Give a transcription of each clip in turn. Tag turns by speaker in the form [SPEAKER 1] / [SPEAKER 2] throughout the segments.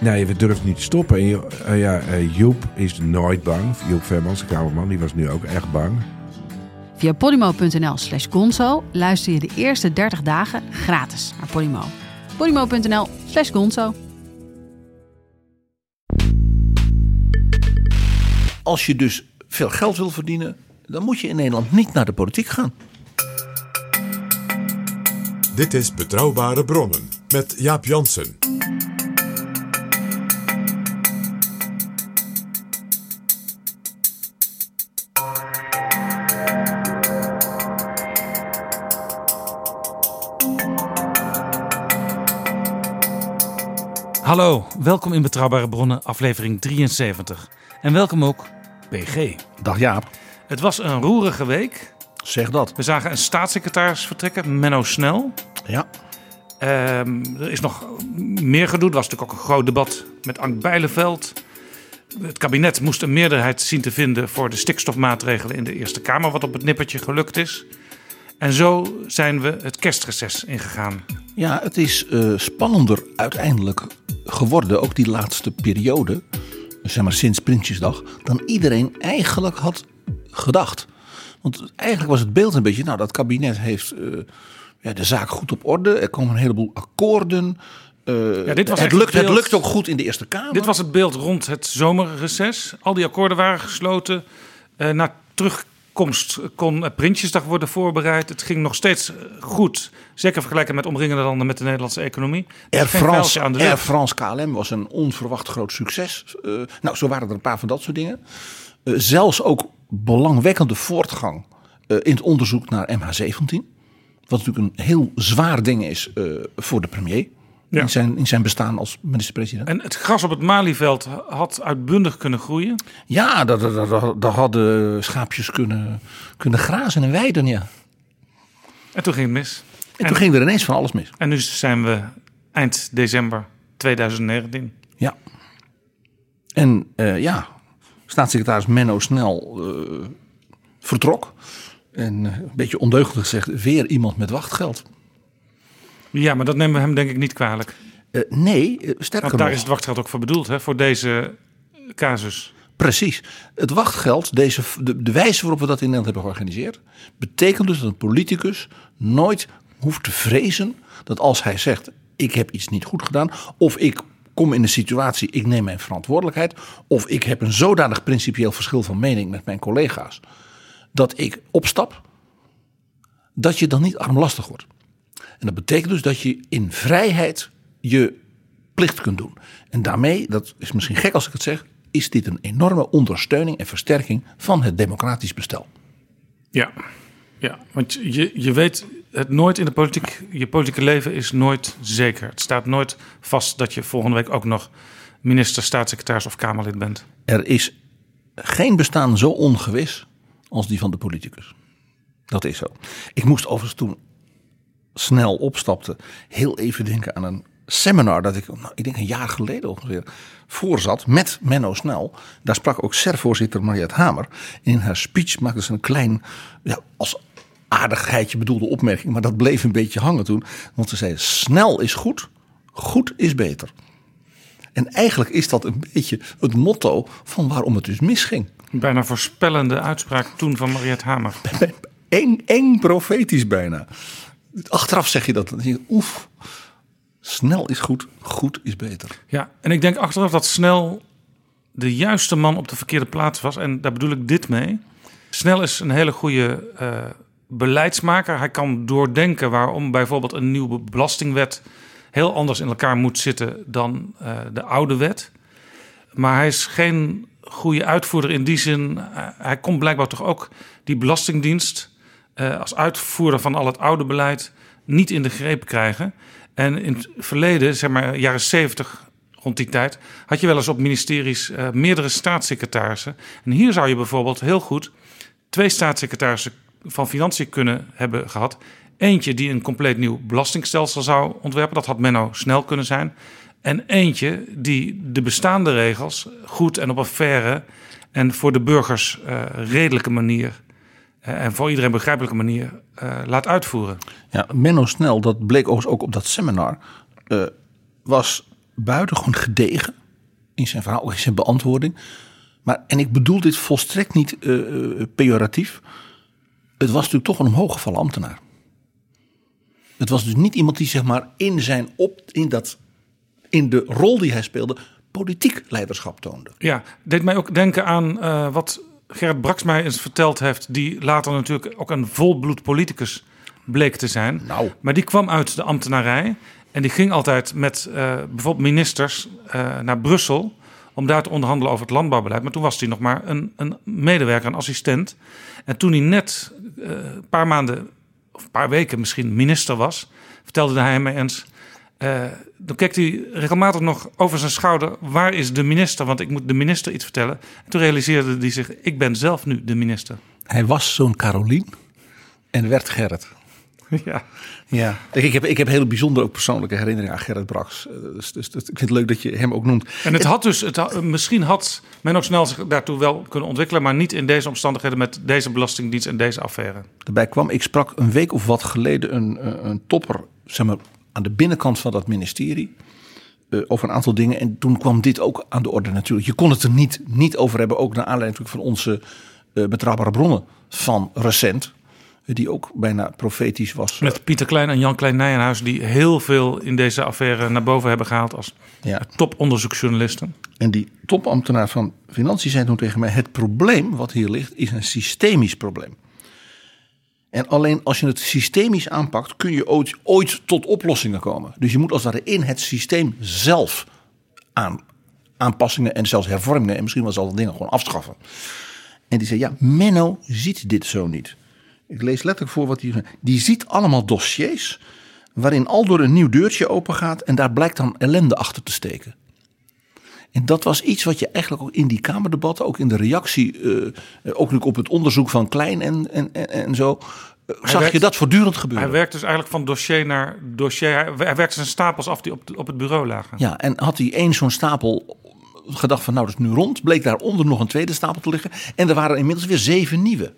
[SPEAKER 1] Nee, we durven niet te stoppen. En eh, ja, eh, Joep is nooit bang. Joep Vermans, de kamerman, die was nu ook echt bang.
[SPEAKER 2] Via podimo.nl slash gonzo luister je de eerste 30 dagen gratis naar Podimo. podimo.nl slash gonzo.
[SPEAKER 3] Als je dus veel geld wil verdienen, dan moet je in Nederland niet naar de politiek gaan.
[SPEAKER 4] Dit is Betrouwbare Bronnen met Jaap Jansen.
[SPEAKER 5] Hallo, welkom in Betrouwbare Bronnen, aflevering 73. En welkom ook PG.
[SPEAKER 3] Dag Jaap,
[SPEAKER 5] Het was een roerige week.
[SPEAKER 3] zeg dat.
[SPEAKER 5] We zagen een staatssecretaris vertrekken, Menno Snel.
[SPEAKER 3] Ja,
[SPEAKER 5] Ehm, er is nog meer gedoe. Er was natuurlijk ook een groot debat met Ank Bijleveld. Het kabinet moest een meerderheid zien te vinden voor de stikstofmaatregelen in de Eerste Kamer, wat op het nippertje gelukt is. En zo zijn we het kerstreces ingegaan.
[SPEAKER 3] ja het is eh, spannender uiteindelijk geworden, ook die laatste periode, zeg maar sinds Prinsjesdag, dan iedereen eigenlijk had gedacht. Want eigenlijk was het beeld een beetje, nou dat kabinet heeft eh, ja, de zaak goed op orde, er komen een heleboel akkoorden. eh,
[SPEAKER 5] Ja, dit was
[SPEAKER 3] het, lukt,
[SPEAKER 5] het
[SPEAKER 3] lukt ook goed in de Eerste Kamer.
[SPEAKER 5] Dit was het beeld rond het zomerreces. Al die akkoorden waren gesloten. Eh, na terugkomst kon Prinsjesdag worden voorbereid. Het ging nog steeds eh, goed. Zeker vergelijken met omringende landen met de Nederlandse economie. Er
[SPEAKER 3] Air France,
[SPEAKER 5] aan de
[SPEAKER 3] Air. France KLM was een onverwacht groot succes. Eh, nou, zo waren er een paar van dat soort dingen. Eh, zelfs ook belangwekkende voortgang in het onderzoek naar MH17. Wat natuurlijk een heel zwaar ding is voor de premier.
[SPEAKER 5] Ja.
[SPEAKER 3] In, zijn, in zijn bestaan als minister-president.
[SPEAKER 5] En het gras op het Malieveld had uitbundig kunnen groeien.
[SPEAKER 3] Ja, daar, daar, daar, daar hadden schaapjes kunnen, kunnen grazen en weiden. Ja.
[SPEAKER 5] En toen ging het mis.
[SPEAKER 3] En, toen ging er ineens van alles mis.
[SPEAKER 5] En nu zijn we eind december 2019.
[SPEAKER 3] Ja. En eh, ja, staatssecretaris Menno Snel eh, vertrok. En eh, een beetje ondeugend gezegd, weer iemand met wachtgeld.
[SPEAKER 5] Ja, maar dat nemen we hem denk ik niet kwalijk.
[SPEAKER 3] Eh, nee, eh, sterker
[SPEAKER 5] Want daar
[SPEAKER 3] nog,
[SPEAKER 5] is het wachtgeld ook voor bedoeld, hè, voor deze casus.
[SPEAKER 3] precies. Het wachtgeld, deze, de, de wijze waarop we dat in Nederland hebben georganiseerd, betekent dus dat een politicus nooit hoeft te vrezen dat als hij zegt, ik heb iets niet goed gedaan, of ik kom in een situatie, ik neem mijn verantwoordelijkheid, of ik heb een zodanig principieel verschil van mening met mijn collega's, dat ik opstap, dat je dan niet armlastig wordt. En dat betekent dus dat je in vrijheid je plicht kunt doen. En daarmee, dat is misschien gek als ik het zeg, is dit een enorme ondersteuning en versterking van het democratisch bestel.
[SPEAKER 5] Ja, ja want je, je weet het nooit in de politiek. Je politieke leven is nooit zeker. Het staat nooit vast dat je volgende week ook nog minister, staatssecretaris of Kamerlid bent.
[SPEAKER 3] Er is geen bestaan zo ongewis als die van de politicus. Dat is zo. Ik moest overigens toen snel opstapte heel even denken aan een seminar dat ik, nou, ik denk een jaar geleden ongeveer, voorzat met Menno Snel. Daar sprak ook SER-voorzitter Mariette Hamer. In haar speech maakte ze een klein, ja, als aardigheidje bedoelde opmerking, maar dat bleef een beetje hangen toen. Want ze zei, snel is goed, goed is beter. En eigenlijk is dat een beetje het motto van waarom het dus misging.
[SPEAKER 5] Bijna voorspellende uitspraak toen van Mariette Hamer.
[SPEAKER 3] Eng, eng profetisch bijna. Achteraf zeg je dat. Dan oef, snel is goed, goed is beter.
[SPEAKER 5] Ja, en ik denk achteraf dat Snel de juiste man op de verkeerde plaats was. En daar bedoel ik dit mee. Snel is een hele goede eh, beleidsmaker. Hij kan doordenken waarom bijvoorbeeld een nieuwe belastingwet heel anders in elkaar moet zitten dan eh, de oude wet. Maar hij is geen goede uitvoerder in die zin. eh, hij kon blijkbaar toch ook die belastingdienst eh, als uitvoerder van al het oude beleid niet in de greep krijgen. En in het verleden, zeg maar jaren 70, rond die tijd, had je wel eens op ministeries eh, meerdere staatssecretarissen. En hier zou je bijvoorbeeld heel goed twee staatssecretarissen van Financiën kunnen hebben gehad. Eentje die een compleet nieuw belastingstelsel zou ontwerpen. Dat had Menno snel kunnen zijn. En eentje die de bestaande regels goed en op een faire en voor de burgers eh, redelijke manier en voor iedereen begrijpelijke manier eh, laat uitvoeren.
[SPEAKER 3] Ja, Menno Snel, dat bleek overigens ook op dat seminar, eh, was buitengewoon gedegen in zijn verhaal, ook in zijn beantwoording. Maar, en ik bedoel dit volstrekt niet eh, eh, pejoratief. Het was natuurlijk toch een omhooggevallen ambtenaar. Het was dus niet iemand die zeg maar in zijn op, in dat, in de rol die hij speelde, politiek leiderschap toonde.
[SPEAKER 5] Ja, deed mij ook denken aan eh, wat Gerrit mij eens verteld heeft, die later natuurlijk ook een volbloed politicus bleek te zijn.
[SPEAKER 3] Nou.
[SPEAKER 5] Maar die kwam uit de ambtenarij en die ging altijd met eh, bijvoorbeeld ministers eh, naar Brussel om daar te onderhandelen over het landbouwbeleid. Maar toen was hij nog maar een, een medewerker, een assistent. En toen hij net eh, een paar maanden of een paar weken misschien minister was, vertelde hij mij eens. Eh, dan keek hij regelmatig nog over zijn schouder. Waar is de minister? Want ik moet de minister iets vertellen. En toen realiseerde hij zich: ik ben zelf nu de minister.
[SPEAKER 3] Hij was zo'n Carolien en werd Gerrit.
[SPEAKER 5] ja.
[SPEAKER 3] Ja, ik, heb, ik heb hele bijzondere ook persoonlijke herinneringen aan Gerrit Braks. Eh, Dus, dus, dus ik vind het leuk dat je hem ook noemt.
[SPEAKER 5] En het had dus, het misschien had men ook snel zich daartoe wel kunnen ontwikkelen, maar niet in deze omstandigheden met deze belastingdienst en deze affaire.
[SPEAKER 3] Daarbij kwam, ik sprak een week of wat geleden een, eh, een topper zeg maar, aan de binnenkant van dat ministerie. eh, over een aantal dingen. En toen kwam dit ook aan de orde natuurlijk. Je kon het er niet, niet over hebben. Ook naar aanleiding natuurlijk van onze eh, betrouwbare bronnen van recent. eh, Die ook bijna profetisch was.
[SPEAKER 5] Met Pieter Klein en Jan Klein Nijenhuis, die heel veel in deze affaire naar boven hebben gehaald als
[SPEAKER 3] Ja.
[SPEAKER 5] toponderzoeksjournalisten.
[SPEAKER 3] En die topambtenaar van Financiën zei toen tegen mij: Het probleem wat hier ligt is een systemisch probleem. En alleen als je het systemisch aanpakt, kun je ooit, tot oplossingen komen. Dus je moet als ware in het systeem zelf aan, aanpassingen en zelfs hervormingen en misschien wel zelfs dingen gewoon afschaffen. En die zei: Ja, Menno ziet dit zo niet. Ik lees letterlijk voor wat hij zei. Die ziet allemaal dossiers waarin al door een nieuw deurtje open gaat en daar blijkt dan ellende achter te steken. En dat was iets wat je eigenlijk ook in die Kamerdebatten, ook in de reactie, eh, eh, ook natuurlijk op het onderzoek van Klein en, en, en, en zo, eh, zag
[SPEAKER 5] werkt-
[SPEAKER 3] je dat voortdurend gebeuren.
[SPEAKER 5] Hij werkt dus eigenlijk van dossier naar dossier. Hij, hij werkt zijn stapels af die op, op het bureau lagen.
[SPEAKER 3] Ja, en had hij één zo'n stapel gedacht van nou dat is nu rond, bleek daaronder nog een tweede stapel te liggen. En er waren inmiddels weer zeven nieuwe.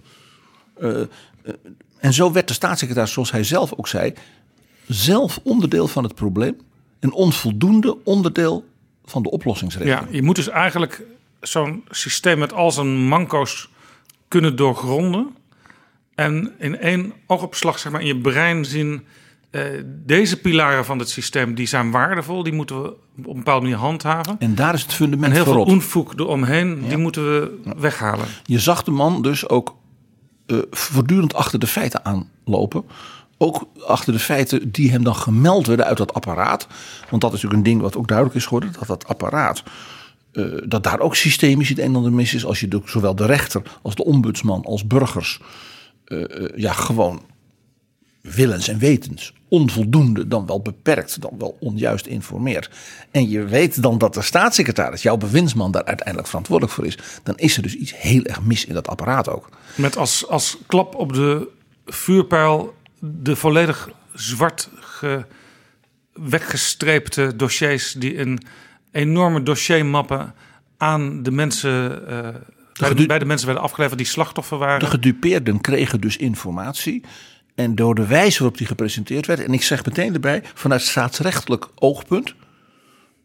[SPEAKER 3] En zo werd de staatssecretaris, zoals hij zelf ook zei, zelf onderdeel van het probleem. Een onvoldoende onderdeel van de oplossingsregeling.
[SPEAKER 5] Ja, je moet dus eigenlijk zo'n systeem met al zijn manco's kunnen doorgronden. En in één oogopslag zeg maar, in je brein zien... eh, deze pilaren van het systeem die zijn waardevol. Die moeten we op een bepaalde manier handhaven.
[SPEAKER 3] En daar is het
[SPEAKER 5] En
[SPEAKER 3] fundament
[SPEAKER 5] heel veel onfoek eromheen, die moeten we weghalen.
[SPEAKER 3] Je zag de man dus ook eh, voortdurend achter de feiten aanlopen. Ook achter de feiten die hem dan gemeld werden uit dat apparaat. Want dat is natuurlijk een ding wat ook duidelijk is geworden. Dat dat apparaat, eh, dat daar ook systemisch het een en ander mis is. Als je zowel de rechter als de ombudsman als burgers eh, eh, ja, gewoon willens en wetens onvoldoende, dan wel beperkt, dan wel onjuist informeert. En je weet dan dat de staatssecretaris, jouw bewindsman, daar uiteindelijk verantwoordelijk voor is. Dan is er dus iets heel erg mis in dat apparaat ook.
[SPEAKER 5] Met als, als klap op de vuurpijl de volledig zwart ge, weggestreepte dossiers die in enorme dossiermappen aan de mensen, eh, bij, de,
[SPEAKER 3] gedu-
[SPEAKER 5] bij de mensen werden afgeleverd die slachtoffer waren.
[SPEAKER 3] De gedupeerden kregen dus informatie. En door de wijze waarop die gepresenteerd werd, en ik zeg meteen erbij, vanuit staatsrechtelijk oogpunt,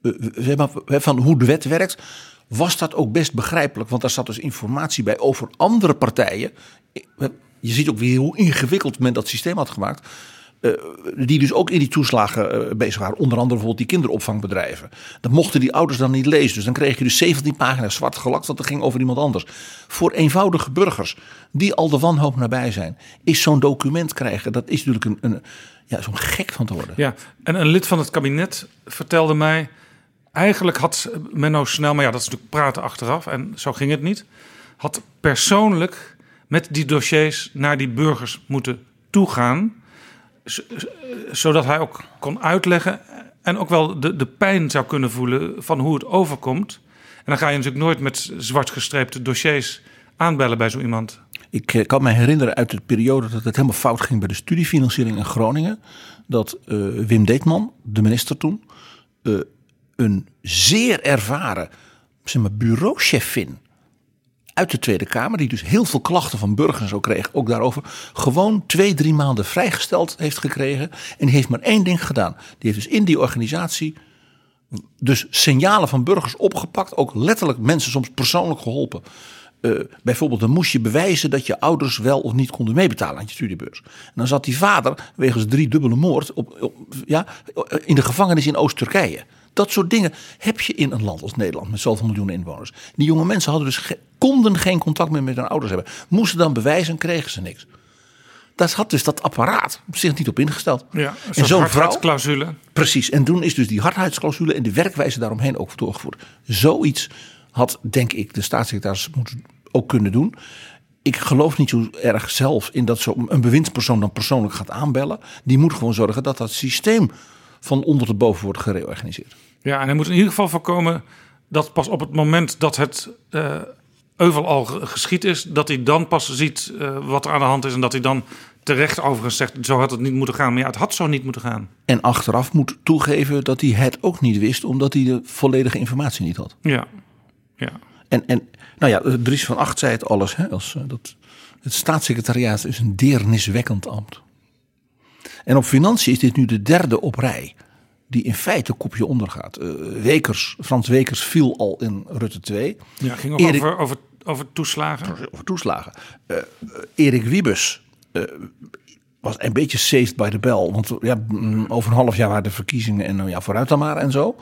[SPEAKER 3] eh, van hoe de wet werkt, was dat ook best begrijpelijk. Want daar zat dus informatie bij over andere partijen. Je ziet ook weer hoe ingewikkeld men dat systeem had gemaakt. eh, die dus ook in die toeslagen eh, bezig waren. Onder andere bijvoorbeeld die kinderopvangbedrijven. Dat mochten die ouders dan niet lezen. Dus dan kreeg je dus 17 pagina's zwart gelakt. Dat ging over iemand anders. Voor eenvoudige burgers die al de wanhoop nabij zijn. Is zo'n document krijgen. Dat is natuurlijk een, een ja, zo'n gek van te worden.
[SPEAKER 5] Ja, en een lid van het kabinet vertelde mij... eigenlijk had Menno Snel, maar ja, dat is natuurlijk praten achteraf... en zo ging het niet... had persoonlijk met die dossiers naar die burgers moeten toegaan... zodat hij ook kon uitleggen en ook wel de, de pijn zou kunnen voelen van hoe het overkomt. En dan ga je natuurlijk nooit met zwart gestreepte dossiers aanbellen bij zo iemand.
[SPEAKER 3] Ik eh, kan me herinneren uit de periode dat het helemaal fout ging bij de studiefinanciering in Groningen. Dat eh, Wim Deetman, de minister toen, eh, een zeer ervaren zeg maar, bureauchefin uit de Tweede Kamer, die dus heel veel klachten van burgers zo kreeg, ook daarover, gewoon twee, drie maanden vrijgesteld heeft gekregen. En die heeft maar één ding gedaan. Die heeft dus in die organisatie dus signalen van burgers opgepakt, ook letterlijk mensen soms persoonlijk geholpen. Uh, bijvoorbeeld, dan moest je bewijzen dat je ouders wel of niet konden meebetalen aan je studiebeurs. En dan zat die vader wegens drie dubbele moord op ja, in de gevangenis in Oost-Turkije. Dat soort dingen heb je in een land als Nederland met zoveel miljoenen inwoners. Die jonge mensen hadden dus konden geen contact meer met hun ouders hebben. Moesten dan bewijzen, kregen ze niks. Daar had dus dat apparaat zich niet op ingesteld.
[SPEAKER 5] Ja, en zo'n hardheidsclausule.
[SPEAKER 3] Precies. En toen is dus die hardheidsclausule en de werkwijze daaromheen ook doorgevoerd. Zoiets had, denk ik, de staatssecretaris moeten ook kunnen doen. Ik geloof niet zo erg zelf in dat zo een bewindspersoon dan persoonlijk gaat aanbellen. Die moet gewoon zorgen dat dat systeem van onder tot boven wordt gereorganiseerd.
[SPEAKER 5] Ja, en hij moet in ieder geval voorkomen dat pas op het moment dat het uh, euvel al geschied is, dat hij dan pas ziet uh, wat er aan de hand is en dat hij dan terecht overigens zegt, zo had het niet moeten gaan. Maar ja, het had zo niet moeten gaan.
[SPEAKER 3] En achteraf moet toegeven dat hij het ook niet wist, omdat hij de volledige informatie niet had.
[SPEAKER 5] Ja, ja.
[SPEAKER 3] En, en nou ja, Dries van Acht zei het alles. Hè, als, uh, dat, het staatssecretariaat is een deerniswekkend ambt. En op financiën is dit nu de derde op rij. Die in feite kopje ondergaat. Uh, Wekers, Frans Wekers viel al in Rutte 2.
[SPEAKER 5] Ja, ging ook Erik, over, over, over toeslagen.
[SPEAKER 3] Over toeslagen. Uh, Erik Wiebes uh, was een beetje saved by the bell. Want ja, mm, over een half jaar waren de verkiezingen en nou ja, vooruit dan maar en zo.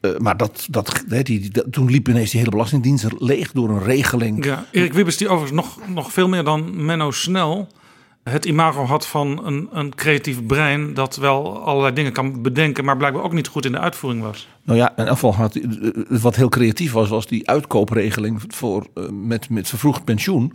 [SPEAKER 3] Uh, maar dat, dat, die, toen liep ineens die hele belastingdienst leeg door een regeling.
[SPEAKER 5] Ja, Erik Wiebes die overigens nog, nog veel meer dan Menno Snel het imago had van een, een creatief brein dat wel allerlei dingen kan bedenken, maar blijkbaar ook niet goed in de uitvoering was.
[SPEAKER 3] Nou ja, elk geval had wat heel creatief was, was die uitkoopregeling voor, uh, met, met vervroegd pensioen.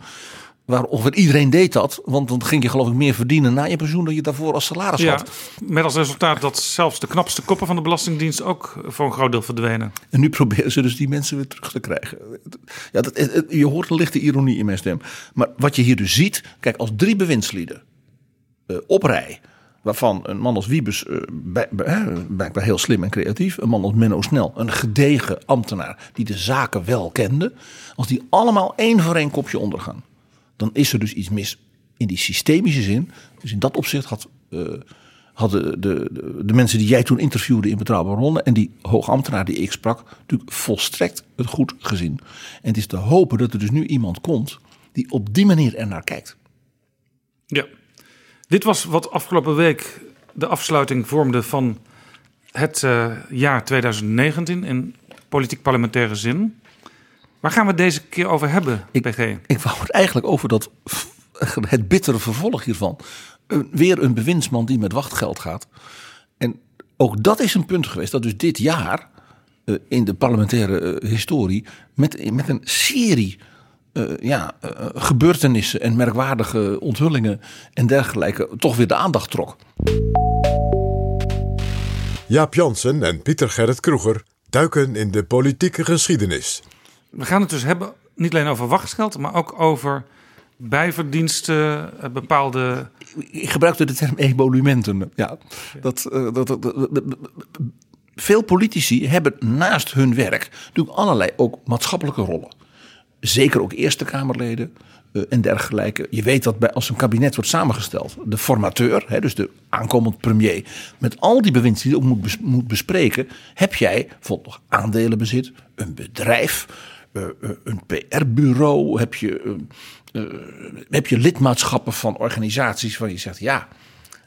[SPEAKER 3] Waar ongeveer iedereen deed dat, want dan ging je geloof ik meer verdienen na je pensioen dan je daarvoor als salaris
[SPEAKER 5] ja,
[SPEAKER 3] had.
[SPEAKER 5] Met als resultaat dat zelfs de knapste koppen van de Belastingdienst ook voor een groot deel verdwenen.
[SPEAKER 3] En nu proberen ze dus die mensen weer terug te krijgen. Ja, dat, je hoort een lichte ironie in mijn stem. Maar wat je hier dus ziet, kijk als drie bewindslieden uh, op rij waarvan een man als Wiebes uh, bij, bij, blijkbaar heel slim en creatief, een man als Menno Snel, een gedegen ambtenaar die de zaken wel kende, als die allemaal één voor één kopje ondergaan dan is er dus iets mis in die systemische zin. Dus in dat opzicht had, uh, hadden de, de, de, mensen die jij toen interviewde in Betrouwbare Ronde en die hoogambtenaar die ik sprak, natuurlijk volstrekt het goed gezien. En het is te hopen dat er dus nu iemand komt die op die manier er naar kijkt.
[SPEAKER 5] Ja, dit was wat afgelopen week de afsluiting vormde van het uh, jaar 2019 in politiek-parlementaire zin. Waar gaan we het deze keer over hebben,
[SPEAKER 3] ik,
[SPEAKER 5] PG?
[SPEAKER 3] Ik wou het eigenlijk over dat, het bittere vervolg hiervan. Weer een bewindsman die met wachtgeld gaat. En ook dat is een punt geweest dat dus dit jaar uh, in de parlementaire uh, historie met, met een serie uh, ja, gebeurtenissen en merkwaardige onthullingen en dergelijke toch weer de aandacht trok.
[SPEAKER 4] Jaap Jansen en Pieter Gerrit Kroeger duiken in de politieke geschiedenis.
[SPEAKER 5] We gaan het dus hebben niet alleen over wachtgeld, maar ook over bijverdiensten, bepaalde.
[SPEAKER 3] Ik gebruikte de term emolumenten. Ja, dat, uh, dat, dat, veel politici hebben naast hun werk natuurlijk allerlei ook maatschappelijke rollen. Zeker ook Eerste Kamerleden uh, en dergelijke. Je weet dat bij, als een kabinet wordt samengesteld, de formateur, hè, dus de aankomend premier, met al die bewinds die ook moet, moet bespreken, heb jij bijvoorbeeld nog aandelenbezit, een bedrijf, een PR-bureau, heb je, uh, heb je lidmaatschappen van organisaties waar je zegt ja.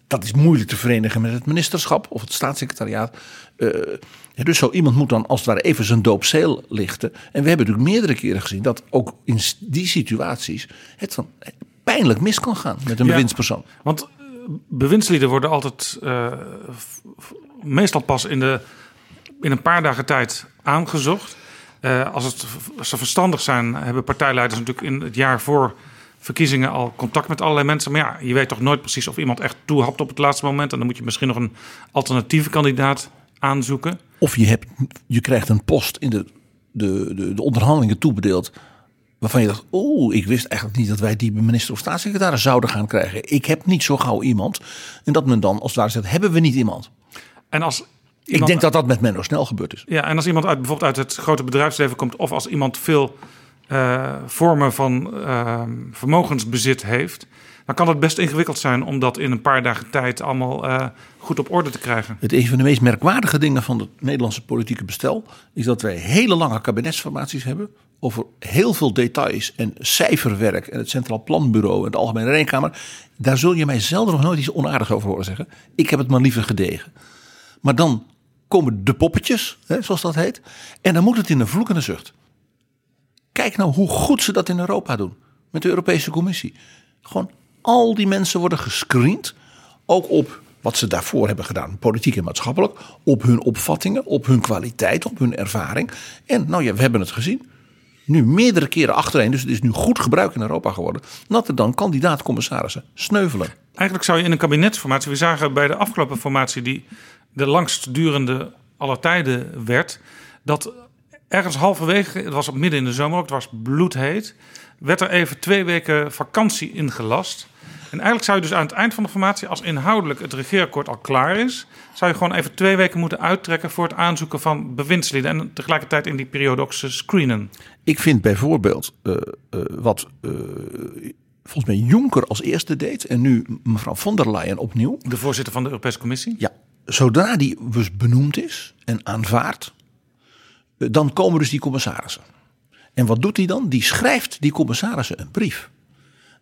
[SPEAKER 3] Dat is moeilijk te verenigen met het ministerschap of het staatssecretariaat. dus zo iemand moet dan als het ware even zijn doopzeel lichten. En we hebben natuurlijk meerdere keren gezien dat ook in die situaties het van pijnlijk mis kan gaan met een ja, bewindspersoon.
[SPEAKER 5] Want bewindslieden worden altijd meestal pas in, de, in een paar dagen tijd aangezocht. Uh, als, het, als ze verstandig zijn, hebben partijleiders natuurlijk in het jaar voor verkiezingen al contact met allerlei mensen. Maar ja, je weet toch nooit precies of iemand echt toehapt op het laatste moment. En dan moet je misschien nog een alternatieve kandidaat aanzoeken.
[SPEAKER 3] Of je, hebt, je krijgt een post in de, de, de, de onderhandelingen toebedeeld. Waarvan je dacht, oh, ik wist eigenlijk niet dat wij die minister of staatssecretaris zouden gaan krijgen. Ik heb niet zo gauw iemand. En dat men dan als ware zegt, hebben we niet iemand?
[SPEAKER 5] En als
[SPEAKER 3] Ik denk dat dat met Menno snel gebeurd is.
[SPEAKER 5] Ja, en als iemand uit, bijvoorbeeld uit het grote bedrijfsleven komt, of als iemand veel eh, vormen van eh, vermogensbezit heeft, dan kan het best ingewikkeld zijn om dat in een paar dagen tijd allemaal eh, goed op orde te krijgen.
[SPEAKER 3] Het een van de meest merkwaardige dingen van het Nederlandse politieke bestel is dat wij hele lange kabinetsformaties hebben over heel veel details en cijferwerk en het Centraal Planbureau en de Algemene Rekenkamer. Daar zul je mij zelden nog nooit iets onaardigs over horen zeggen. Ik heb het maar liever gedegen. Maar dan komen de poppetjes, hè, zoals dat heet, en dan moet het in een vloek en een zucht. Kijk nou hoe goed ze dat in Europa doen. Met de Europese Commissie. Gewoon al die mensen worden gescreend. Ook op wat ze daarvoor hebben gedaan, politiek en maatschappelijk. Op hun opvattingen, op hun kwaliteit, op hun ervaring. En nou ja, we hebben het gezien. Nu meerdere keren achtereen, dus het is nu goed gebruik in Europa geworden. Dat er dan kandidaat-commissarissen sneuvelen.
[SPEAKER 5] Eigenlijk zou je in een kabinetsformatie, we zagen bij de afgelopen formatie die de langst durende aller tijden werd, dat ergens halverwege, het was op midden in de zomer ook, het was bloedheet, werd er even twee weken vakantie ingelast. En eigenlijk zou je dus aan het eind van de formatie, als inhoudelijk het regeerakkoord al klaar is, zou je gewoon even twee weken moeten uittrekken voor het aanzoeken van bewindslieden en tegelijkertijd in die periode ook ze screenen.
[SPEAKER 3] Ik vind bijvoorbeeld eh, eh, wat eh, volgens mij Juncker als eerste deed. En nu mevrouw von der Leyen opnieuw.
[SPEAKER 5] De voorzitter van de Europese Commissie.
[SPEAKER 3] Ja, zodra die dus benoemd is en aanvaard, eh, dan komen dus die commissarissen. En wat doet hij dan? Die schrijft die commissarissen een brief.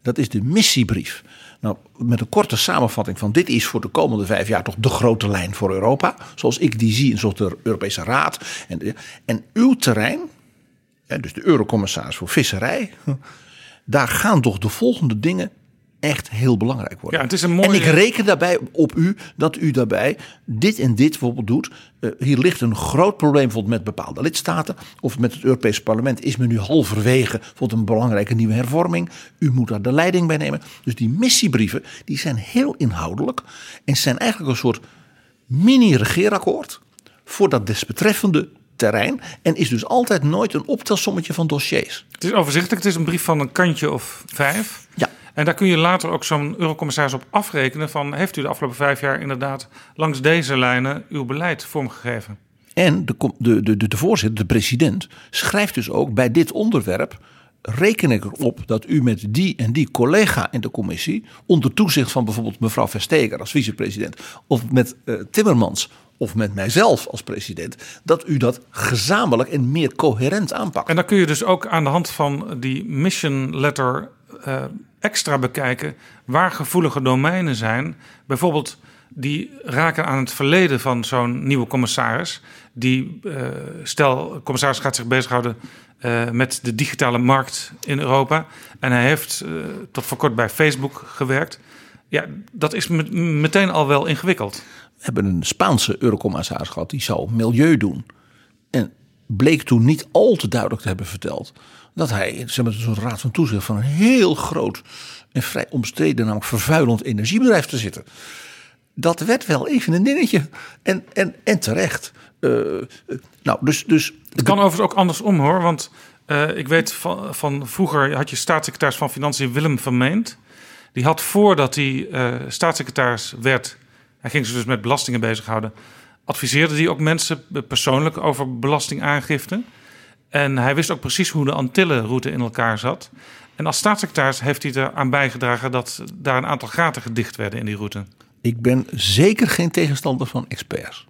[SPEAKER 3] Dat is de missiebrief. Nou, met een korte samenvatting van dit is voor de komende vijf jaar toch de grote lijn voor Europa. Zoals ik die zie en zoals de Europese Raad. En, de- en uw terrein, dus de eurocommissaris voor visserij. Daar gaan toch de volgende dingen echt heel belangrijk worden.
[SPEAKER 5] Ja, het is een mooie-
[SPEAKER 3] En ik reken daarbij op u dat u daarbij dit en dit bijvoorbeeld doet. Eh, hier ligt een groot probleem bijvoorbeeld met bepaalde lidstaten. Of met het Europese parlement is men nu halverwege bijvoorbeeld een belangrijke nieuwe hervorming. U moet daar de leiding bij nemen. Dus die missiebrieven die zijn heel inhoudelijk. En zijn eigenlijk een soort mini-regeerakkoord voor dat desbetreffende terrein. En is dus altijd nooit een optelsommetje van dossiers.
[SPEAKER 5] Het is overzichtelijk, het is een brief van een kantje of vijf.
[SPEAKER 3] Ja.
[SPEAKER 5] En daar kun je later ook zo'n eurocommissaris op afrekenen van... heeft u de afgelopen vijf jaar inderdaad langs deze lijnen uw beleid vormgegeven?
[SPEAKER 3] En de, de, de, de voorzitter, de president, schrijft dus ook bij dit onderwerp. Reken ik erop dat u met die en die collega in de commissie. onder toezicht van bijvoorbeeld mevrouw Versteger als vicepresident. of met eh, Timmermans of met mijzelf als president. dat u dat gezamenlijk en meer coherent aanpakt.
[SPEAKER 5] En dan kun je dus ook aan de hand van die mission letter eh, extra bekijken... waar gevoelige domeinen zijn. Bijvoorbeeld die raken aan het verleden van zo'n nieuwe commissaris. Die, eh, stel, commissaris gaat zich bezighouden eh, met de digitale markt in Europa. En hij heeft eh, tot voor kort bij Facebook gewerkt. Ja, dat is met- meteen al wel ingewikkeld.
[SPEAKER 3] We hebben een Spaanse eurocommissaris gehad. die zou milieu doen. En bleek toen niet al te duidelijk te hebben verteld. Dat hij, ze hebben zo'n raad van toezicht. van een heel groot en vrij omstreden. namelijk vervuilend energiebedrijf te zitten. Dat werd wel even een dingetje. En, en, en terecht. Eh, eh, nou, dus, dus
[SPEAKER 5] Het kan overigens ook andersom hoor. Want eh, ik weet van, van vroeger had je staatssecretaris van Financiën Willem Vermeend. Die had voordat hij staatssecretaris werd, hij ging zich dus met belastingen bezighouden, adviseerde hij ook mensen persoonlijk over belastingaangifte. En hij wist ook precies hoe de Antillenroute in elkaar zat. En als staatssecretaris heeft hij eraan bijgedragen dat daar een aantal gaten gedicht werden in die route.
[SPEAKER 3] ik ben zeker geen tegenstander van experts.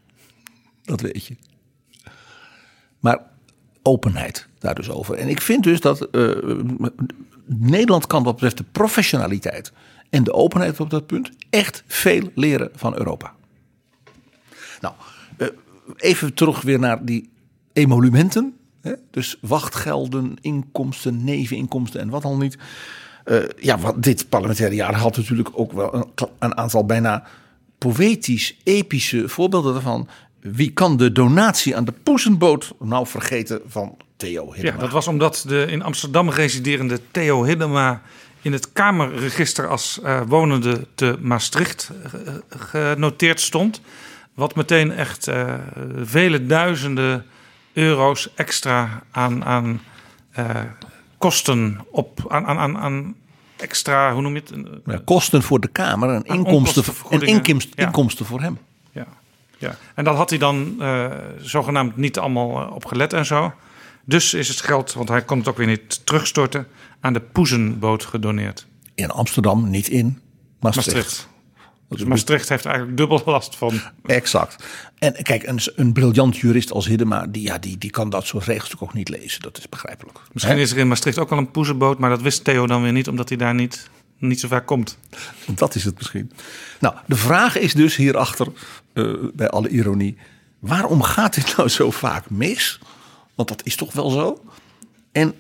[SPEAKER 3] Dat weet je. Maar openheid daar dus over. En ik vind dus dat eh, Nederland kan wat betreft de professionaliteit en de openheid op dat punt echt veel leren van Europa. Nou, eh, even terug weer naar die emolumenten. Dus wachtgelden, inkomsten, neveninkomsten en wat al niet. Eh, ja, wat dit parlementaire jaar had natuurlijk ook wel een, aantal bijna poëtisch, epische voorbeelden daarvan. Wie kan de donatie aan de poesenboot nou vergeten van Theo
[SPEAKER 5] Ja,
[SPEAKER 3] Hiddema?
[SPEAKER 5] dat was omdat de in Amsterdam residerende Theo Hiddema in het Kamerregister als eh, wonende te Maastricht eh, genoteerd stond. Wat meteen echt eh, vele duizenden euro's extra aan, aan eh, kosten op. Aan, aan, aan, aan extra, hoe noem je het?
[SPEAKER 3] Ja, kosten voor de Kamer en inkomsten, en inkomsten,
[SPEAKER 5] Ja.
[SPEAKER 3] inkomsten voor hem.
[SPEAKER 5] Ja, ja. En dat had hij dan eh, zogenaamd niet allemaal eh, op gelet en zo. Dus is het geld, want hij kon het ook weer niet terugstorten, aan de Poezenboot gedoneerd.
[SPEAKER 3] In Amsterdam, niet in Maastricht.
[SPEAKER 5] Maastricht. Dus Maastricht heeft eigenlijk dubbel last van.
[SPEAKER 3] Exact. En kijk, een, een briljant jurist als Hiddema, die, ja, die, die kan dat soort regelstukken ook niet lezen. Dat is begrijpelijk.
[SPEAKER 5] Misschien is er in Maastricht ook al een Poezenboot, maar dat wist Theo dan weer niet, omdat hij daar niet, niet zo vaak komt.
[SPEAKER 3] Dat is het misschien. Nou, de vraag is dus hierachter, eh bij alle ironie, waarom gaat dit nou zo vaak mis? Want dat is toch wel zo. En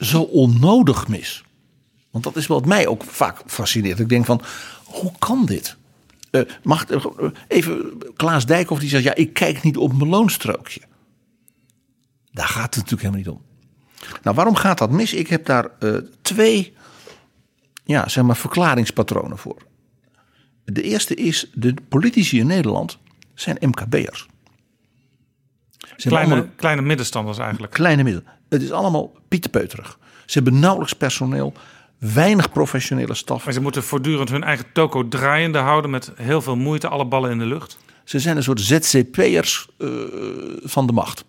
[SPEAKER 3] zo onnodig mis. Want dat is wat mij ook vaak fascineert. Ik denk van, hoe kan dit? Mag eh, even Klaas Dijkhoff die zegt, ja, ik kijk niet op mijn loonstrookje. Daar gaat het natuurlijk helemaal niet om. Nou, waarom gaat dat mis? Ik heb daar eh, twee ja, zeg maar, verklaringspatronen voor. De eerste is, de politici in Nederland zijn MKB'ers.
[SPEAKER 5] Kleine,
[SPEAKER 3] allemaal
[SPEAKER 5] kleine middenstanders eigenlijk.
[SPEAKER 3] kleine middelen. Het is allemaal pieterpeuterig. Ze hebben nauwelijks personeel, weinig professionele staf.
[SPEAKER 5] Maar ze moeten voortdurend hun eigen toko draaiende houden met heel veel moeite, alle ballen in de lucht.
[SPEAKER 3] Ze zijn een soort ZCP'ers eh, van de macht.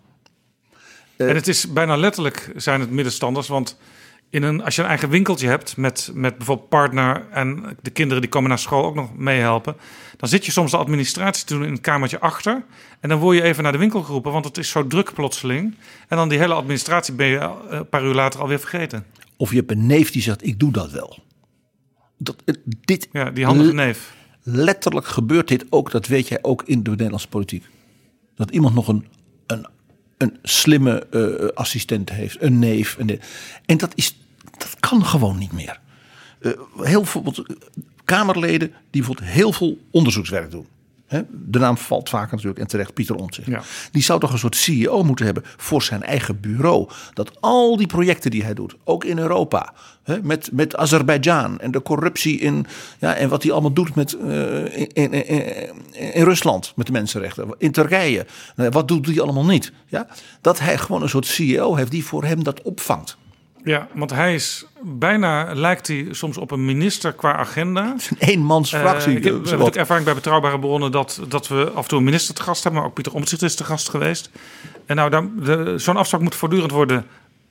[SPEAKER 5] En het is bijna letterlijk zijn het middenstanders, want in een, als je een eigen winkeltje hebt met, met bijvoorbeeld partner en de kinderen die komen naar school ook nog meehelpen, dan zit je soms de administratie te doen in een kamertje achter en dan word je even naar de winkel geroepen, want het is zo druk plotseling. En dan die hele administratie ben je eh, een paar uur later alweer vergeten.
[SPEAKER 3] Of je hebt een neef die zegt, ik doe dat wel. Dat, eh, dit,
[SPEAKER 5] Ja, die handige neef.
[SPEAKER 3] letterlijk gebeurt dit ook, dat weet jij ook in de Nederlandse politiek. Dat iemand nog een, een, een slimme eh, assistent heeft, een neef. Een neef. En dat, is, dat kan gewoon niet meer. Eh, heel bijvoorbeeld eh, Kamerleden die bijvoorbeeld heel veel onderzoekswerk doen. Hè, De naam valt vaak natuurlijk en terecht Pieter Omtzigt.
[SPEAKER 5] Ja.
[SPEAKER 3] Die zou toch een soort CEO moeten hebben voor zijn eigen bureau. Dat al die projecten die hij doet, ook in Europa, hè, met, met Azerbeidzjan en de corruptie in, ja, en wat hij allemaal doet met, eh, in, in, in, in Rusland met de mensenrechten, in Turkije, Nou, wat doet hij allemaal niet? Ja? Dat hij gewoon een soort CEO heeft die voor hem dat opvangt.
[SPEAKER 5] Ja, want hij is bijna, lijkt hij soms op een minister qua agenda.
[SPEAKER 3] Een eenmans
[SPEAKER 5] Eh,
[SPEAKER 3] fractie.
[SPEAKER 5] ik heb,
[SPEAKER 3] eh,
[SPEAKER 5] hebben ook ervaring bij betrouwbare bronnen dat, dat we af en toe een minister te gast hebben, maar ook Pieter Omtzigt is te gast geweest. En nou, zo'n afspraak moet voortdurend worden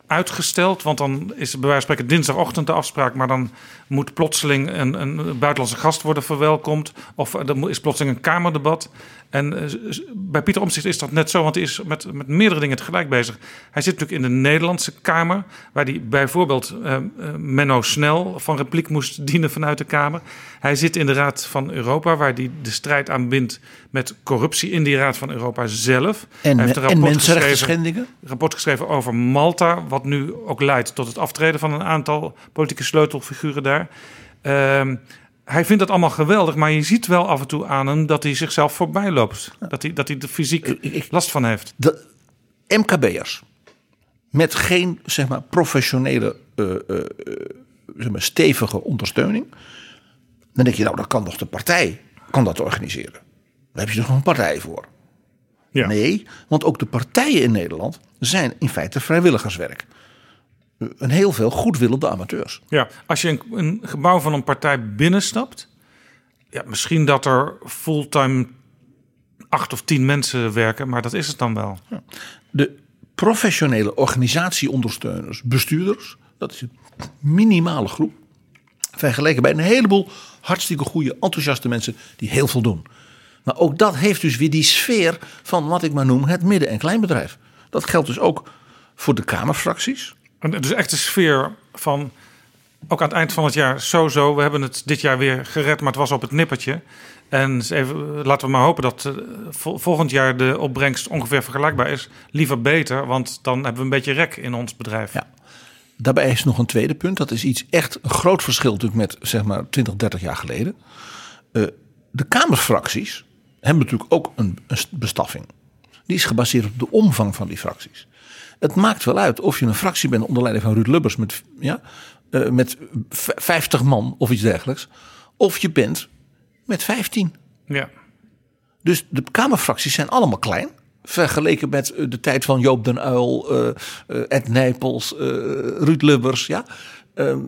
[SPEAKER 5] uitgesteld, want dan is bij wijze van spreken dinsdagochtend de afspraak, maar dan moet plotseling een, een buitenlandse gast worden verwelkomd, of er is plotseling een kamerdebat. En eh, bij Pieter Omtzigt is dat net zo, want hij is met, met meerdere dingen tegelijk bezig. Hij zit natuurlijk in de Nederlandse Kamer, waar hij bijvoorbeeld eh, eh, Menno Snel van repliek moest dienen vanuit de Kamer. Hij zit in de Raad van Europa, waar hij de strijd aanbindt met corruptie in die Raad van Europa zelf.
[SPEAKER 3] En,
[SPEAKER 5] hij heeft een
[SPEAKER 3] en
[SPEAKER 5] rapport
[SPEAKER 3] mensenrechten
[SPEAKER 5] geschreven, rapport geschreven over Malta, wat nu ook leidt tot het aftreden van een aantal politieke sleutelfiguren daar. Ehm, hij vindt dat allemaal geweldig, maar je ziet wel af en toe aan hem dat hij zichzelf voorbij loopt. Dat hij, dat hij er fysiek last van heeft.
[SPEAKER 3] de MKB'ers met geen zeg maar, professionele, eh, eh, eh, zeg maar, stevige ondersteuning. Dan denk je, nou, dan kan toch de partij kan dat organiseren. Daar heb je toch nog een partij voor.
[SPEAKER 5] Ja.
[SPEAKER 3] Nee, want ook de partijen in Nederland zijn in feite vrijwilligerswerk. Een heel veel goedwillende amateurs.
[SPEAKER 5] Ja, als je een, een gebouw van een partij binnenstapt, ja, misschien dat er fulltime acht of tien mensen werken, maar dat is het dan wel.
[SPEAKER 3] De professionele organisatieondersteuners, bestuurders, dat is een minimale groep. Vergeleken bij een heleboel hartstikke goede, enthousiaste mensen die heel veel doen. Maar ook dat heeft dus weer die sfeer van wat ik maar noem het midden- en kleinbedrijf. Dat geldt dus ook voor de Kamerfracties.
[SPEAKER 5] Dus echt de sfeer van, ook aan het eind van het jaar, zo, we hebben het dit jaar weer gered, maar het was op het nippertje. En laten we maar hopen dat eh, vol- volgend jaar de opbrengst ongeveer vergelijkbaar is. Liever beter, want dan hebben we een beetje rek in ons bedrijf.
[SPEAKER 3] Ja. Daarbij is nog een tweede punt. Dat is iets echt een groot verschil natuurlijk met zeg maar 20, 30 jaar geleden. Eh, de Kamerfracties hebben natuurlijk ook een bestaffing. Die is gebaseerd op de omvang van die fracties. Het maakt wel uit of je een fractie bent onder leiding van Ruud Lubbers met, ja, eh, met v- 50 man of iets dergelijks. Of je bent met 15.
[SPEAKER 5] Ja.
[SPEAKER 3] Dus de Kamerfracties zijn allemaal klein. Vergeleken met eh, de tijd van Joop den Uil, eh, eh, Ed Nijpels, Ruud Lubbers. Ja. Ehm,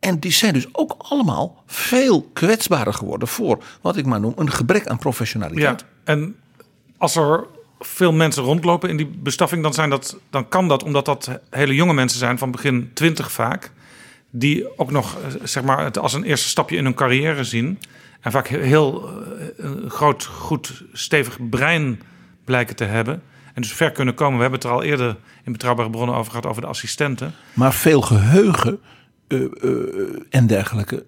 [SPEAKER 3] en die zijn dus ook allemaal veel kwetsbaarder geworden voor wat ik maar noem een gebrek aan
[SPEAKER 5] Ja,
[SPEAKER 3] professionaliteit.
[SPEAKER 5] en als er veel mensen rondlopen in die bestaffing, dan, zijn dat, dan kan dat omdat dat hele jonge mensen zijn van begin twintig vaak. Die ook nog eh, zeg maar, het als een eerste stapje in hun carrière zien. En vaak heel, eh, een groot, goed, stevig brein blijken te hebben. En dus ver kunnen komen. We hebben het er al eerder in betrouwbare bronnen over gehad, over de assistenten.
[SPEAKER 3] Maar veel geheugen eh, eh, en dergelijke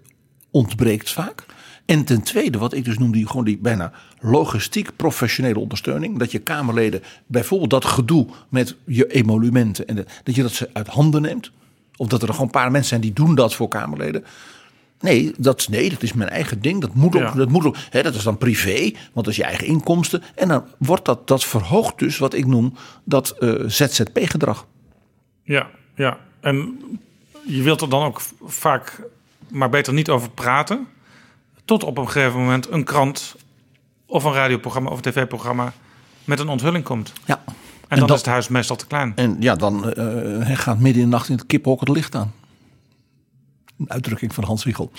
[SPEAKER 3] ontbreekt vaak. En ten tweede, wat ik dus noem, die, gewoon die bijna logistiek professionele ondersteuning. Dat je Kamerleden bijvoorbeeld dat gedoe met je emolumenten. En de- dat je dat ze uit handen neemt. Of dat er gewoon een paar mensen zijn die doen dat voor Kamerleden. Nee, dat, nee, dat is mijn eigen ding. Dat moet ook.
[SPEAKER 5] Ja.
[SPEAKER 3] Dat, moet ook hè, dat is dan privé, want dat is je eigen inkomsten. En dan wordt dat, dat verhoogt dus wat ik noem dat eh, ZZP-gedrag.
[SPEAKER 5] Ja, ja. En je wilt er dan ook vaak maar beter niet over praten. Tot op een gegeven moment een krant of een radioprogramma of een tv-programma met een onthulling komt.
[SPEAKER 3] Ja.
[SPEAKER 5] En, dan
[SPEAKER 3] dat-
[SPEAKER 5] is het huis meestal te klein.
[SPEAKER 3] En ja, dan eh, gaat midden in de nacht in het kiphok het licht aan. Een uitdrukking van Hans Wiegel.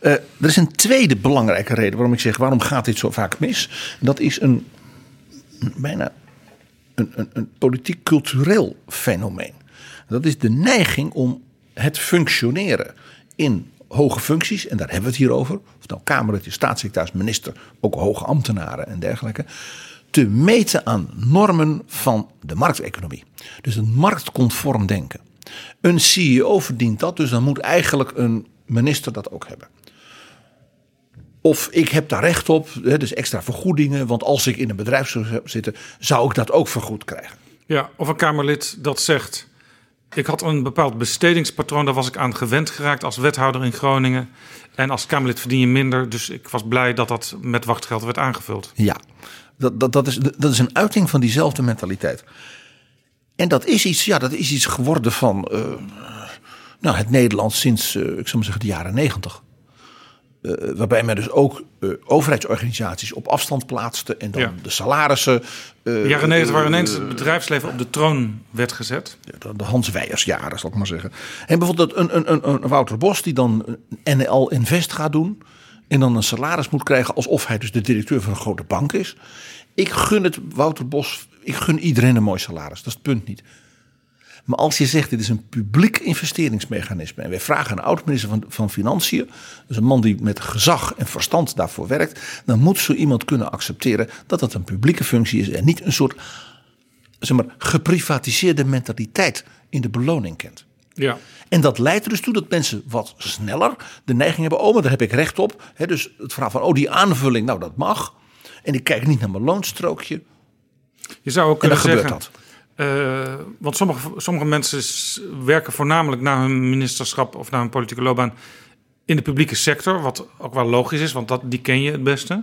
[SPEAKER 3] Eh, er is een tweede belangrijke reden waarom ik zeg: waarom gaat dit zo vaak mis? Dat is een een bijna een, een, een politiek-cultureel fenomeen. Dat is de neiging om het functioneren in hoge functies, en daar hebben we het hier over, of nou Kamerlid, is, staatssecretaris, minister, ook hoge ambtenaren en dergelijke, te meten aan normen van de markteconomie. Dus een marktconform denken. Een CEO verdient dat, dus dan moet eigenlijk een minister dat ook hebben. Of ik heb daar recht op, dus extra vergoedingen, want als ik in een bedrijf zou zitten, zou ik dat ook vergoed krijgen.
[SPEAKER 5] Ja, of een Kamerlid dat zegt... ik had een bepaald bestedingspatroon, daar was ik aan gewend geraakt als wethouder in Groningen. En als Kamerlid verdien je minder, dus ik was blij dat dat met wachtgeld werd aangevuld.
[SPEAKER 3] Ja, dat, dat, dat, is, dat is een uiting van diezelfde mentaliteit. En dat is iets, ja, dat is iets geworden van eh, nou, het Nederland sinds, eh, ik zou maar zeggen, de jaren negentig. Eh, waarbij men dus ook eh, overheidsorganisaties op afstand plaatste en dan
[SPEAKER 5] Ja.
[SPEAKER 3] de salarissen. eh,
[SPEAKER 5] De jaren 90 waar
[SPEAKER 3] eh,
[SPEAKER 5] ineens het bedrijfsleven op de troon werd gezet.
[SPEAKER 3] de, de Hans Weijersjaren, zal ik maar zeggen. En bijvoorbeeld een, een, een, een Wouter Bos die dan een NL Invest gaat doen. En dan een salaris moet krijgen alsof hij dus de directeur van een grote bank is. Ik gun het Wouter Bos, ik gun iedereen een mooi salaris. Dat is het punt niet. Maar als je zegt dit is een publiek investeringsmechanisme. En wij vragen een oud-minister van, van Financiën. Dus een man die met gezag en verstand daarvoor werkt. Dan moet zo iemand kunnen accepteren dat dat een publieke functie is. En niet een soort zeg maar, geprivatiseerde mentaliteit in de beloning kent.
[SPEAKER 5] Ja.
[SPEAKER 3] En dat leidt er dus toe dat mensen wat sneller de neiging hebben: oh, maar daar heb ik recht op. He, dus het verhaal van: oh, die aanvulling, nou dat mag. En ik kijk niet naar mijn loonstrookje.
[SPEAKER 5] Je zou ook
[SPEAKER 3] En dan
[SPEAKER 5] kunnen
[SPEAKER 3] gebeurt
[SPEAKER 5] zeggen...
[SPEAKER 3] dat.
[SPEAKER 5] Eh, want sommige, sommige mensen werken voornamelijk na hun ministerschap of na hun politieke loopbaan in de publieke sector. Wat ook wel logisch is, want dat, die ken je het beste.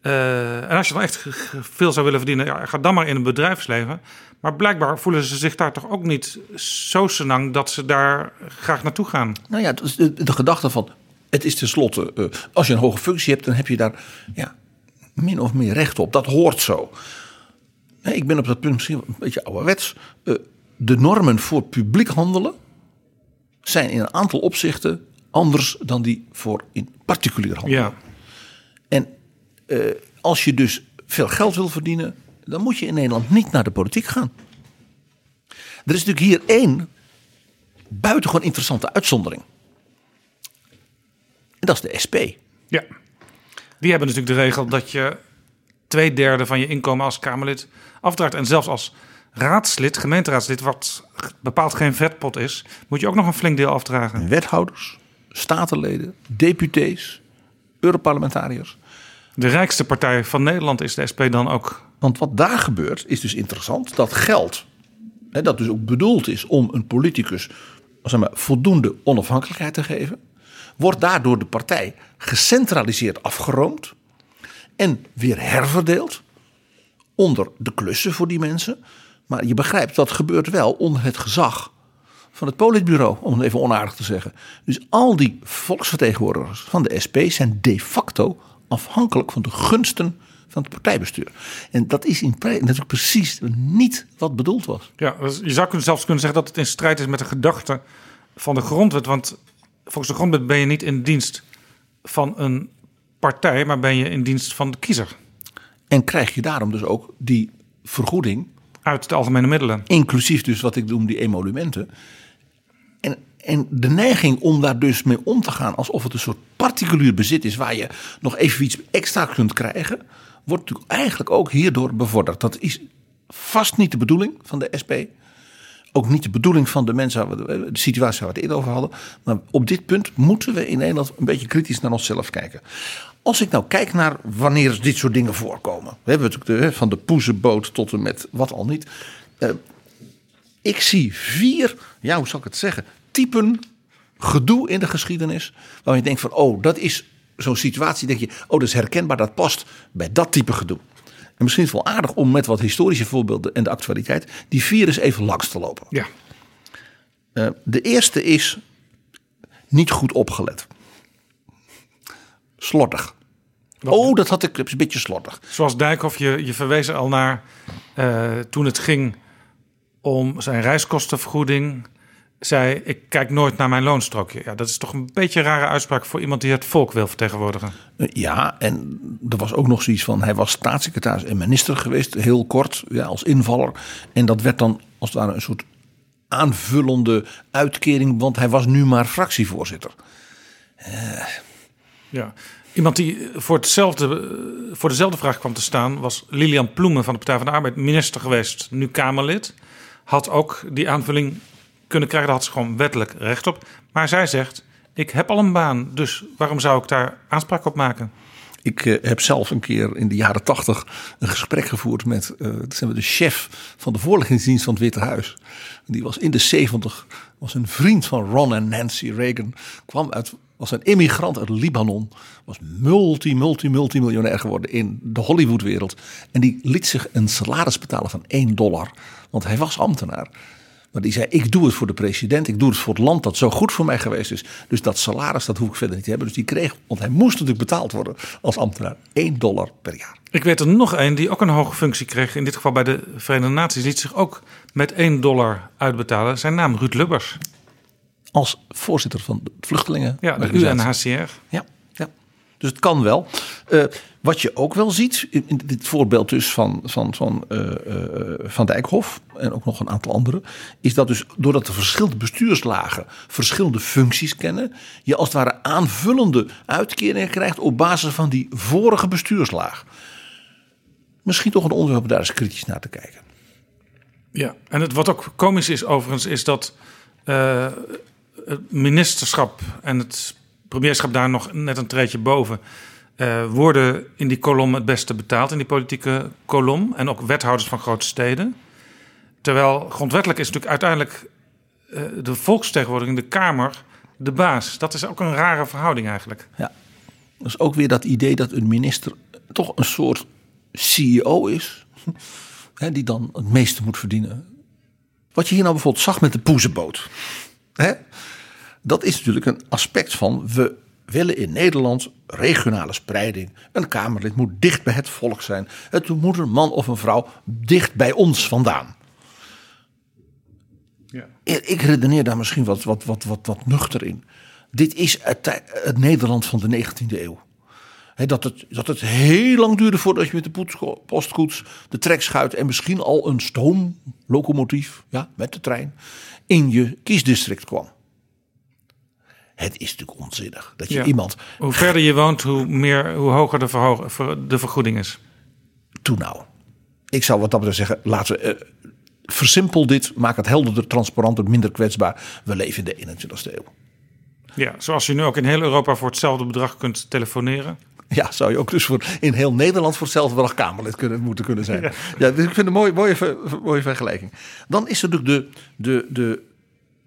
[SPEAKER 5] Eh, en als je dan echt veel zou willen verdienen, ja, ga dan maar in het bedrijfsleven. Maar blijkbaar voelen ze zich daar toch ook niet zo senang dat ze daar graag naartoe gaan.
[SPEAKER 3] Nou ja, de, de gedachte van: het is tenslotte, eh, als je een hoge functie hebt, dan heb je daar ja, min of meer recht op. Dat hoort zo. Nee, ik ben op dat punt misschien een beetje ouderwets. Eh, de normen voor publiek handelen zijn in een aantal opzichten anders dan die voor in particulier handelen.
[SPEAKER 5] Ja,
[SPEAKER 3] En eh, als je dus veel geld wil verdienen, dan moet je in Nederland niet naar de politiek gaan. Er is natuurlijk hier één buitengewoon interessante uitzondering. En dat is de SP.
[SPEAKER 5] ja. Die hebben natuurlijk de regel dat je twee derde van je inkomen als Kamerlid afdraagt. En zelfs als raadslid, gemeenteraadslid, wat bepaald geen vetpot is, moet je ook nog een flink deel afdragen.
[SPEAKER 3] Wethouders, statenleden, deputees, Europarlementariërs.
[SPEAKER 5] De rijkste partij van Nederland is de SP dan ook.
[SPEAKER 3] Want wat daar gebeurt is dus interessant. Dat geld, hè, dat dus ook bedoeld is om een politicus zeg maar, voldoende onafhankelijkheid te geven, wordt daardoor de partij gecentraliseerd afgeroomd en weer herverdeeld onder de klussen voor die mensen. Maar je begrijpt, dat gebeurt wel onder het gezag van het politbureau, om het even onaardig te zeggen. Dus al die volksvertegenwoordigers van de SP zijn de facto afhankelijk van de gunsten van het partijbestuur. En dat is in natuurlijk precies niet wat bedoeld was.
[SPEAKER 5] Ja, dus je zou zelfs kunnen zeggen dat het in strijd is met de gedachte van de grondwet. Want volgens de grondwet ben je niet in dienst van een partij, maar ben je in dienst van de kiezer.
[SPEAKER 3] En krijg je daarom dus ook die vergoeding
[SPEAKER 5] Uit de algemene middelen.
[SPEAKER 3] Inclusief dus wat ik noem die emolumenten. En, en de neiging om daar dus mee om te gaan alsof het een soort particulier bezit is waar je nog even iets extra kunt krijgen, wordt natuurlijk eigenlijk ook hierdoor bevorderd. Dat is vast niet de bedoeling van de SP. Ook niet de bedoeling van de mensen, waar we- de situatie waar we het eerder over hadden. Maar op dit punt moeten we in Nederland een beetje kritisch naar onszelf kijken. Als ik nou kijk naar wanneer dit soort dingen voorkomen. We hebben natuurlijk de, van de poezenboot tot en met wat al niet. Eh, ik zie vier, ja hoe zal ik het zeggen, typen gedoe in de geschiedenis. Waar je denkt van, oh, dat is zo'n situatie. denk je, oh, dat is herkenbaar, dat past bij dat type gedoe. En misschien is het wel aardig om met wat historische voorbeelden en de actualiteit die vier eens even langs te lopen.
[SPEAKER 5] Ja.
[SPEAKER 3] Eh, de eerste is niet goed opgelet. Slordig. Oh, dat had ik een beetje slordig.
[SPEAKER 5] Zoals Dijkhoff, je, je verwees er al naar eh, toen het ging om zijn reiskostenvergoeding. Zei, ik kijk nooit naar mijn loonstrookje. Ja, dat is toch een beetje een rare uitspraak voor iemand die het volk wil vertegenwoordigen.
[SPEAKER 3] Eh, Ja, en er was ook nog zoiets van: hij was staatssecretaris en minister geweest, heel kort, ja, als invaller. En dat werd dan als het ware een soort aanvullende uitkering, want hij was nu maar fractievoorzitter.
[SPEAKER 5] Ja. Iemand die voor, hetzelfde, eh, voor dezelfde vraag kwam te staan was Lilian Ploemen van de Partij van de Arbeid, minister geweest, nu Kamerlid. Had ook die aanvulling kunnen krijgen, daar had ze gewoon wettelijk recht op. Maar zij zegt: Ik heb al een baan, dus waarom zou ik daar aanspraak op maken?
[SPEAKER 3] Ik eh, heb zelf een keer in de jaren tachtig een gesprek gevoerd met eh, zeg maar de chef van de voorlichtingsdienst van het Witte Huis. Die was in de zeventig, was een vriend van Ron en Nancy Reagan. Kwam uit, was een immigrant uit Libanon. Was multi, multi, multimiljonair geworden in de Hollywoodwereld. En die liet zich een salaris betalen van 1 dollar. Want hij was ambtenaar. Maar die zei, ik doe het voor de president, ik doe het voor het land dat zo goed voor mij geweest is. Dus dat salaris, dat hoef ik verder niet te hebben. Dus die kreeg, want hij moest natuurlijk betaald worden als ambtenaar, 1 dollar per jaar.
[SPEAKER 5] Ik weet er nog een die ook een hoge functie kreeg. In dit geval bij de Verenigde Naties. Liet zich ook met 1 dollar uitbetalen. Zijn naam Ruud Lubbers.
[SPEAKER 3] Als voorzitter van de vluchtelingen.
[SPEAKER 5] Ja, de. UNHCR.
[SPEAKER 3] Ja, ja. Dus het kan wel. Eh, wat je ook wel ziet, in, in dit voorbeeld dus van, van, van eh, Van Dijkhoff en ook nog een aantal anderen, is dat dus doordat de verschillende bestuurslagen verschillende functies kennen, je als het ware aanvullende uitkeringen krijgt op basis van die vorige bestuurslaag. Misschien toch een onderwerp om daar eens kritisch naar te kijken.
[SPEAKER 5] Ja, en het, wat ook komisch is overigens, is dat het ministerschap en het premierschap daar nog net een treedje boven eh, worden in die kolom het beste betaald, in die politieke kolom. En ook wethouders van grote steden. Terwijl grondwettelijk is natuurlijk uiteindelijk eh, de volksvertegenwoordiging, de Kamer, de baas. Dat is ook een rare verhouding eigenlijk.
[SPEAKER 3] Ja. Dat is ook weer dat idee dat een minister toch een soort CEO is. Die dan het meeste moet verdienen. Wat je hier nou bijvoorbeeld zag met de poezenboot. Hè, dat is natuurlijk een aspect van we willen in Nederland regionale spreiding. Een Kamerlid moet dicht bij het volk zijn. Het moet een man of een vrouw dicht bij ons vandaan.
[SPEAKER 5] Ja.
[SPEAKER 3] Ik redeneer daar misschien wat, wat, wat, wat, wat nuchter in. Dit is het, Nederland van de 19e eeuw. Dat, het, dat het heel lang duurde voordat je met de postkoets, de trekschuit en misschien al een stoomlocomotief, ja, met de trein, in je kiesdistrict kwam. Het is natuurlijk onzinnig dat je
[SPEAKER 5] Ja.
[SPEAKER 3] iemand
[SPEAKER 5] Hoe verder je woont, hoe, meer, hoe hoger de, verhoog- ver- de vergoeding is.
[SPEAKER 3] toe nou. Ik zou wat dat betreft zeggen, laten we eh, versimpel dit, maak het helderder, transparanter, minder kwetsbaar. We leven in de 21ste eeuw.
[SPEAKER 5] Ja, zoals je nu ook in heel Europa voor hetzelfde bedrag kunt telefoneren.
[SPEAKER 3] Ja, zou je ook dus voor, in heel Nederland voor hetzelfde bedrag Kamerlid kunnen, moeten kunnen zijn. Ja. dus ik vind het een mooie, mooie, mooie vergelijking. Dan is er natuurlijk de, de, de,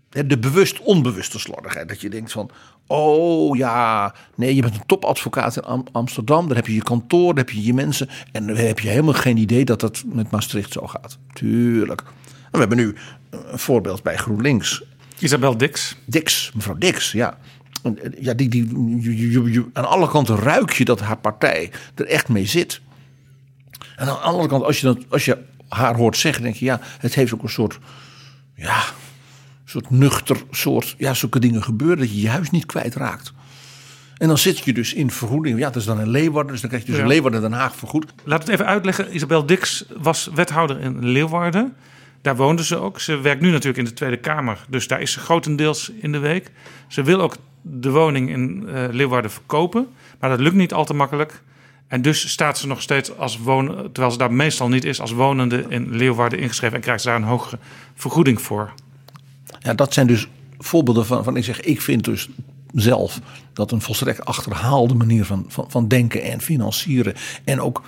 [SPEAKER 3] hè, de bewust-onbewuste slordigheid. Dat je denkt van, oh ja, nee, je bent een topadvocaat in Am- Amsterdam. Daar heb je je kantoor, daar heb je je mensen. En dan heb je helemaal geen idee dat dat met Maastricht zo gaat. Tuurlijk. En we hebben nu een voorbeeld bij GroenLinks.
[SPEAKER 5] Isabel Dix.
[SPEAKER 3] Dix, mevrouw Dix, ja. Ja, die, die, je- je- je- aan alle kanten ruik je dat haar partij er echt mee zit. En aan de andere kant, als je, dat, als je haar hoort zeggen, denk je, ja, het heeft ook een soort, ja, soort nuchter, soort, ja, zulke dingen gebeuren dat je je huis niet kwijtraakt. En dan zit je dus in vergoeding. Ja, dat is dan in Leeuwarden, dus dan krijg je dus
[SPEAKER 5] Ja.
[SPEAKER 3] in Leeuwarden Den Haag vergoed.
[SPEAKER 5] Laat het even uitleggen. Isabel Dix was wethouder in Leeuwarden. Daar woonde ze ook. Ze werkt nu natuurlijk in de Tweede Kamer. Dus daar is ze grotendeels in de week. Ze wil ook de woning in eh, Leeuwarden verkopen. Maar dat lukt niet al te makkelijk. En dus staat ze nog steeds als wonen, terwijl ze daar meestal niet is, als wonende in Leeuwarden ingeschreven. En krijgt ze daar een hogere vergoeding voor.
[SPEAKER 3] Ja, dat zijn dus voorbeelden van, van ik zeg, ik vind dus zelf dat een volstrekt achterhaalde manier van, van, van denken en financieren en ook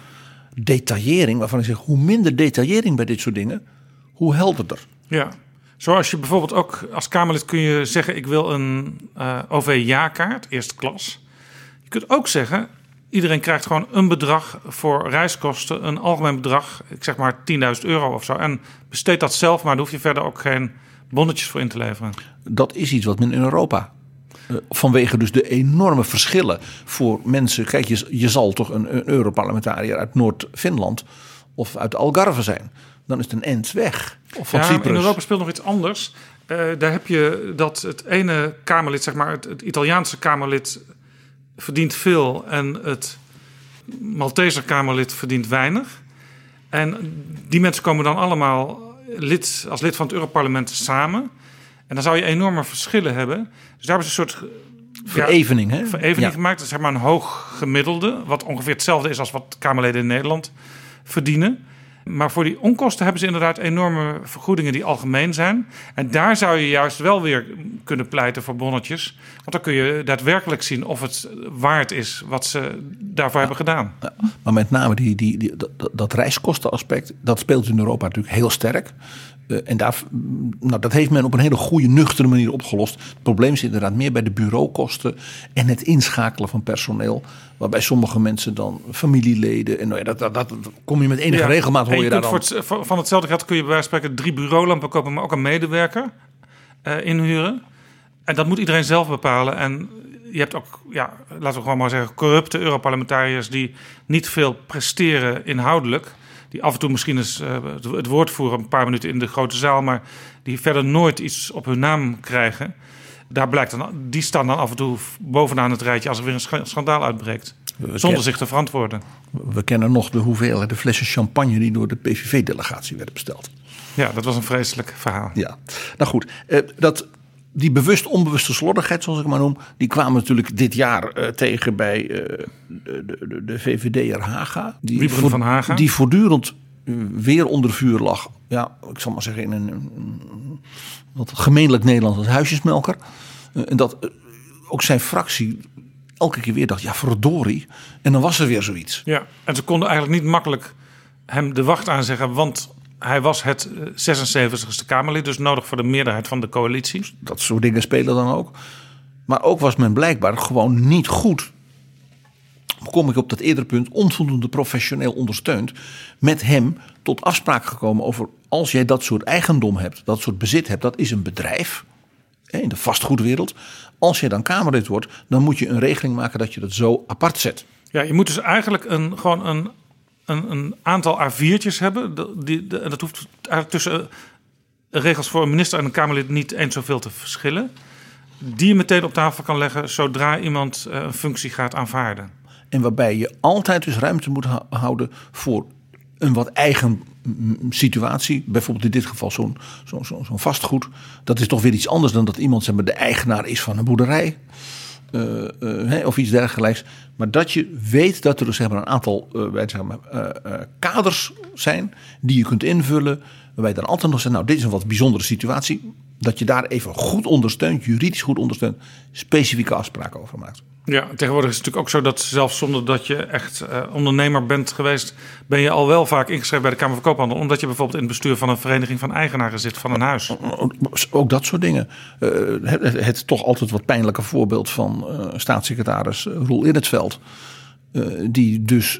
[SPEAKER 3] detaillering, waarvan ik zeg, hoe minder detaillering bij dit soort dingen, hoe helderder.
[SPEAKER 5] Ja. Zoals je bijvoorbeeld ook als Kamerlid kun je zeggen: ik wil een eh, OV-jaarkaart, eerste klas. Je kunt ook zeggen: iedereen krijgt gewoon een bedrag voor reiskosten, een algemeen bedrag, ik zeg maar 10.000 euro of zo. En besteed dat zelf, maar daar hoef je verder ook geen bonnetjes voor in te leveren.
[SPEAKER 3] Dat is iets wat men in Europa. eh, Vanwege dus de enorme verschillen voor mensen. Kijk, je, je zal toch een, een Europarlementariër uit Noord-Finland of uit Algarve zijn. Dan is het een end weg. Of van
[SPEAKER 5] ja,
[SPEAKER 3] Cyprus.
[SPEAKER 5] in Europa speelt nog iets anders. Eh, daar heb je dat het ene Kamerlid, zeg maar, het, het Italiaanse Kamerlid verdient veel en het Malteser Kamerlid verdient weinig. En die mensen komen dan allemaal lid, als lid van het Europarlement samen. En dan zou je enorme verschillen hebben. Dus daar hebben ze een soort ja,
[SPEAKER 3] Verevening, hè?
[SPEAKER 5] verevening
[SPEAKER 3] Ja.
[SPEAKER 5] gemaakt. Dat is zeg maar een hoog gemiddelde. Wat ongeveer hetzelfde is als wat Kamerleden in Nederland verdienen. Maar voor die onkosten hebben ze inderdaad enorme vergoedingen die algemeen zijn. En daar zou je juist wel weer kunnen pleiten voor bonnetjes. Want dan kun je daadwerkelijk zien of het waard is wat ze daarvoor hebben gedaan.
[SPEAKER 3] Maar met name die, die, die, dat- dat reiskostenaspect, dat speelt in Europa natuurlijk heel sterk. Eh, en daar, mm, nou, dat heeft men op een hele goede, nuchtere manier opgelost. Het probleem zit inderdaad meer bij de bureaukosten en het inschakelen van personeel. Waarbij sommige mensen dan familieleden. En nou ja, dat, dat, dat, dat kom je met enige
[SPEAKER 5] Ja.
[SPEAKER 3] regelmaat hoor je, daar dan.
[SPEAKER 5] het- van hetzelfde geld kun je bij wijze van spreken drie bureaulampen kopen, maar ook een medewerker eh, inhuren. En dat moet iedereen zelf bepalen. En je hebt ook, ja, laten we gewoon maar zeggen, corrupte Europarlementariërs die niet veel presteren inhoudelijk. Die af en toe misschien eens eh, het- woord voeren, een paar minuten in de grote zaal, maar die verder nooit iets op hun naam krijgen. Daar blijkt dan, die staan dan af en toe bovenaan het rijtje als er weer een scha- schandaal uitbreekt. Zonder zich te verantwoorden.
[SPEAKER 3] We kennen nog de hoeveelheid, de flessen champagne die door de PVV-delegatie werden besteld.
[SPEAKER 5] Ja, dat was een vreselijk verhaal.
[SPEAKER 3] Ja, nou goed. eh, dat, die bewust onbewuste slordigheid, zoals ik maar noem, die kwamen natuurlijk dit jaar eh, tegen bij eh, de, de, de, de VVD'er Haga. Die,
[SPEAKER 5] van Haga.
[SPEAKER 3] Die voortdurend eh, weer onder vuur lag. Ja, ik zal maar zeggen in een, een- wat gemeenlijk Nederlands als huisjesmelker. En dat ook zijn fractie elke keer weer dacht, ja verdorie. En dan was er weer zoiets.
[SPEAKER 5] Ja, en ze konden eigenlijk niet makkelijk hem de wacht aanzeggen, want hij was het eh, 76ste Kamerlid, dus nodig voor de meerderheid van de coalitie.
[SPEAKER 3] Dat soort dingen spelen dan ook. Maar ook was men blijkbaar gewoon niet goed. Kom ik op dat eerdere punt, onvoldoende professioneel ondersteund. Met hem tot afspraak gekomen over als jij dat soort eigendom hebt, dat soort bezit hebt, dat is een bedrijf. In de vastgoedwereld. Als je dan Kamerlid wordt, dan moet je een regeling maken dat je dat zo apart zet.
[SPEAKER 5] Ja, je moet dus eigenlijk een, gewoon een, een, aantal A4'tjes hebben. Die, dat hoeft tussen eh, regels voor een minister en een Kamerlid niet eens zoveel te verschillen. Die je meteen op tafel kan leggen zodra iemand eh, een functie gaat aanvaarden.
[SPEAKER 3] En waarbij je altijd dus ruimte moet hou- houden voor een wat eigen mm, situatie. Bijvoorbeeld in dit geval zo'n zo, zo, zo'n vastgoed. Dat is toch weer iets anders dan dat iemand zeg maar, de eigenaar is van een boerderij. Eh, eh, of iets dergelijks. Maar dat je weet dat er dus, zeg maar, een aantal eh, eh, kaders zijn die je kunt invullen. Waarbij je dan altijd nog zegt, nou dit is een wat bijzondere situatie. Dat je daar even goed ondersteunt, juridisch goed ondersteunt, specifieke afspraken over maakt.
[SPEAKER 5] Ja, tegenwoordig is het natuurlijk ook zo dat zelfs zonder dat je echt eh, ondernemer bent geweest, ben je al wel vaak ingeschreven bij de Kamer van Koophandel. Omdat je bijvoorbeeld in het bestuur van een vereniging van eigenaren zit van een huis.
[SPEAKER 3] Ook, dat soort dingen. Eh, het, het toch altijd wat pijnlijke voorbeeld van eh, staatssecretaris Roel in het veld. die dus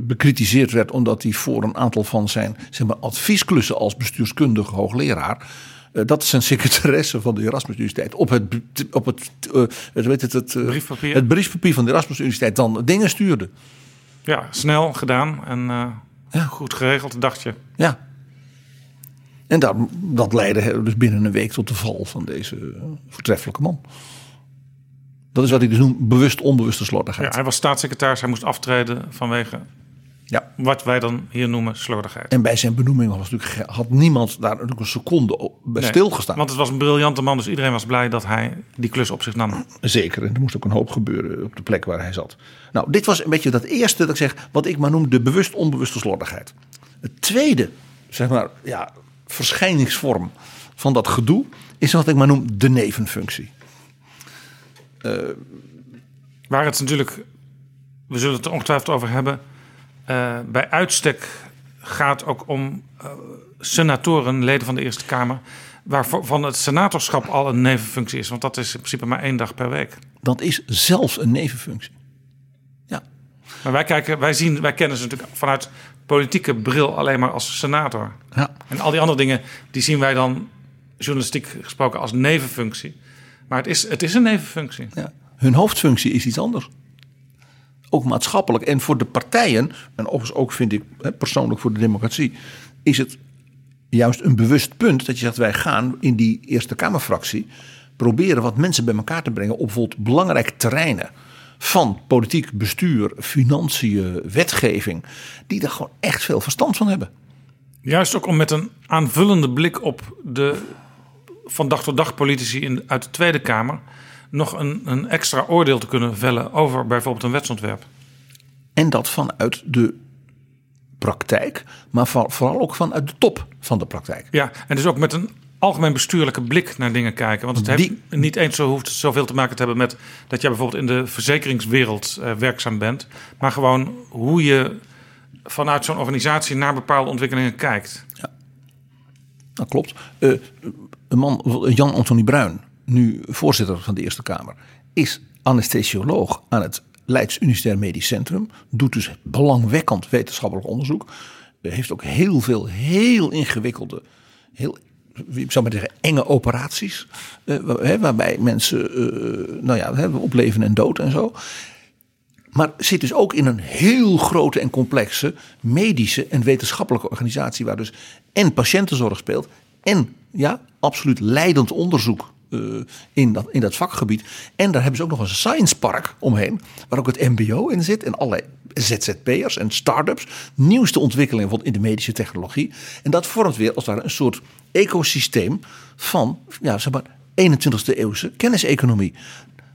[SPEAKER 3] bekritiseerd werd omdat hij voor een aantal van zijn zeg maar, adviesklussen als bestuurskundige hoogleraar. Eh, dat is een secretaresse van de Erasmus Universiteit. Op het, op het, eh, het, weet het, het, eh,
[SPEAKER 5] Briefpapier.
[SPEAKER 3] het briefpapier van de Erasmus Universiteit dan dingen stuurde.
[SPEAKER 5] Ja, snel gedaan en
[SPEAKER 3] Ja.
[SPEAKER 5] goed geregeld, dacht je.
[SPEAKER 3] Ja. En dat, dat leidde dus binnen een week tot de val van deze voortreffelijke man. Dat is wat ik dus noem bewust onbewuste
[SPEAKER 5] Ja,
[SPEAKER 3] slordigheid.
[SPEAKER 5] hij was staatssecretaris, hij moest aftreden vanwege
[SPEAKER 3] Ja.
[SPEAKER 5] wat wij dan hier noemen slordigheid.
[SPEAKER 3] En bij zijn benoeming was natuurlijk, had niemand daar natuurlijk een seconde op- bij
[SPEAKER 5] Nee,
[SPEAKER 3] stilgestaan.
[SPEAKER 5] Want het was een briljante man, dus iedereen was blij dat hij die klus op zich nam.
[SPEAKER 3] Zeker, en er moest ook een hoop gebeuren op de plek waar hij zat. Nou, dit was een beetje dat eerste dat ik zeg, wat ik maar noem de bewust onbewuste slordigheid. Het tweede, zeg maar, ja, verschijningsvorm van dat gedoe is wat ik maar noem de nevenfunctie.
[SPEAKER 5] Waar het natuurlijk, we zullen het er ongetwijfeld over hebben, eh, bij uitstek gaat ook om eh, senatoren, leden van de Eerste Kamer, waarvan het senatorschap al een nevenfunctie is. Want dat is in principe maar één dag per week.
[SPEAKER 3] Dat is zelfs een nevenfunctie. Ja,
[SPEAKER 5] Maar wij, kijken, wij, zien, wij kennen ze natuurlijk vanuit politieke bril alleen maar als senator.
[SPEAKER 3] ja.
[SPEAKER 5] En al die andere dingen, die zien wij dan journalistiek gesproken als nevenfunctie. Maar het is, het is een nevenfunctie.
[SPEAKER 3] Ja. Hun hoofdfunctie is iets anders. Ook maatschappelijk. En voor de partijen, en overigens ook vind ik persoonlijk voor de democratie, is het juist een bewust punt dat je zegt: wij gaan in die Eerste Kamerfractie proberen wat mensen bij elkaar te brengen op bijvoorbeeld belangrijke terreinen van politiek bestuur, financiën, wetgeving, die er gewoon echt veel verstand van hebben.
[SPEAKER 5] Juist ook om met een aanvullende blik op de van dag tot dag politici in, uit de Tweede Kamer nog een, een extra oordeel te kunnen vellen over bijvoorbeeld een wetsontwerp.
[SPEAKER 3] En dat vanuit de praktijk, maar voor- vooral ook vanuit de top van de praktijk.
[SPEAKER 5] Ja, en dus ook met een algemeen bestuurlijke blik naar dingen kijken. Want het heeft niet eens zo hoeft zoveel te maken te hebben met dat jij bijvoorbeeld in de verzekeringswereld eh, werkzaam bent, maar gewoon hoe je vanuit zo'n organisatie naar bepaalde ontwikkelingen kijkt.
[SPEAKER 3] Dat klopt. Eh, een man, Jan Anthony Bruin, nu voorzitter van de Eerste Kamer, is anesthesioloog aan het Leids Universitair Medisch Centrum. Doet dus belangwekkend wetenschappelijk onderzoek. Heeft ook heel veel heel ingewikkelde, heel, ik zou maar zeggen, enge operaties. eh, waarbij mensen, eh, nou ja, op leven en dood en zo. Maar zit dus ook in een heel grote en complexe medische en wetenschappelijke organisatie. Waar dus en patiëntenzorg speelt. En ja, absoluut leidend onderzoek eh, in, dat, in dat vakgebied. En daar hebben ze ook nog een science park omheen. Waar ook het MBO in zit. En allerlei ZZP'ers en start-ups. Nieuwste ontwikkelingen in de medische technologie. En dat vormt weer als het ware een soort ecosysteem van ja, zeg maar, 21ste eeuwse kenniseconomie.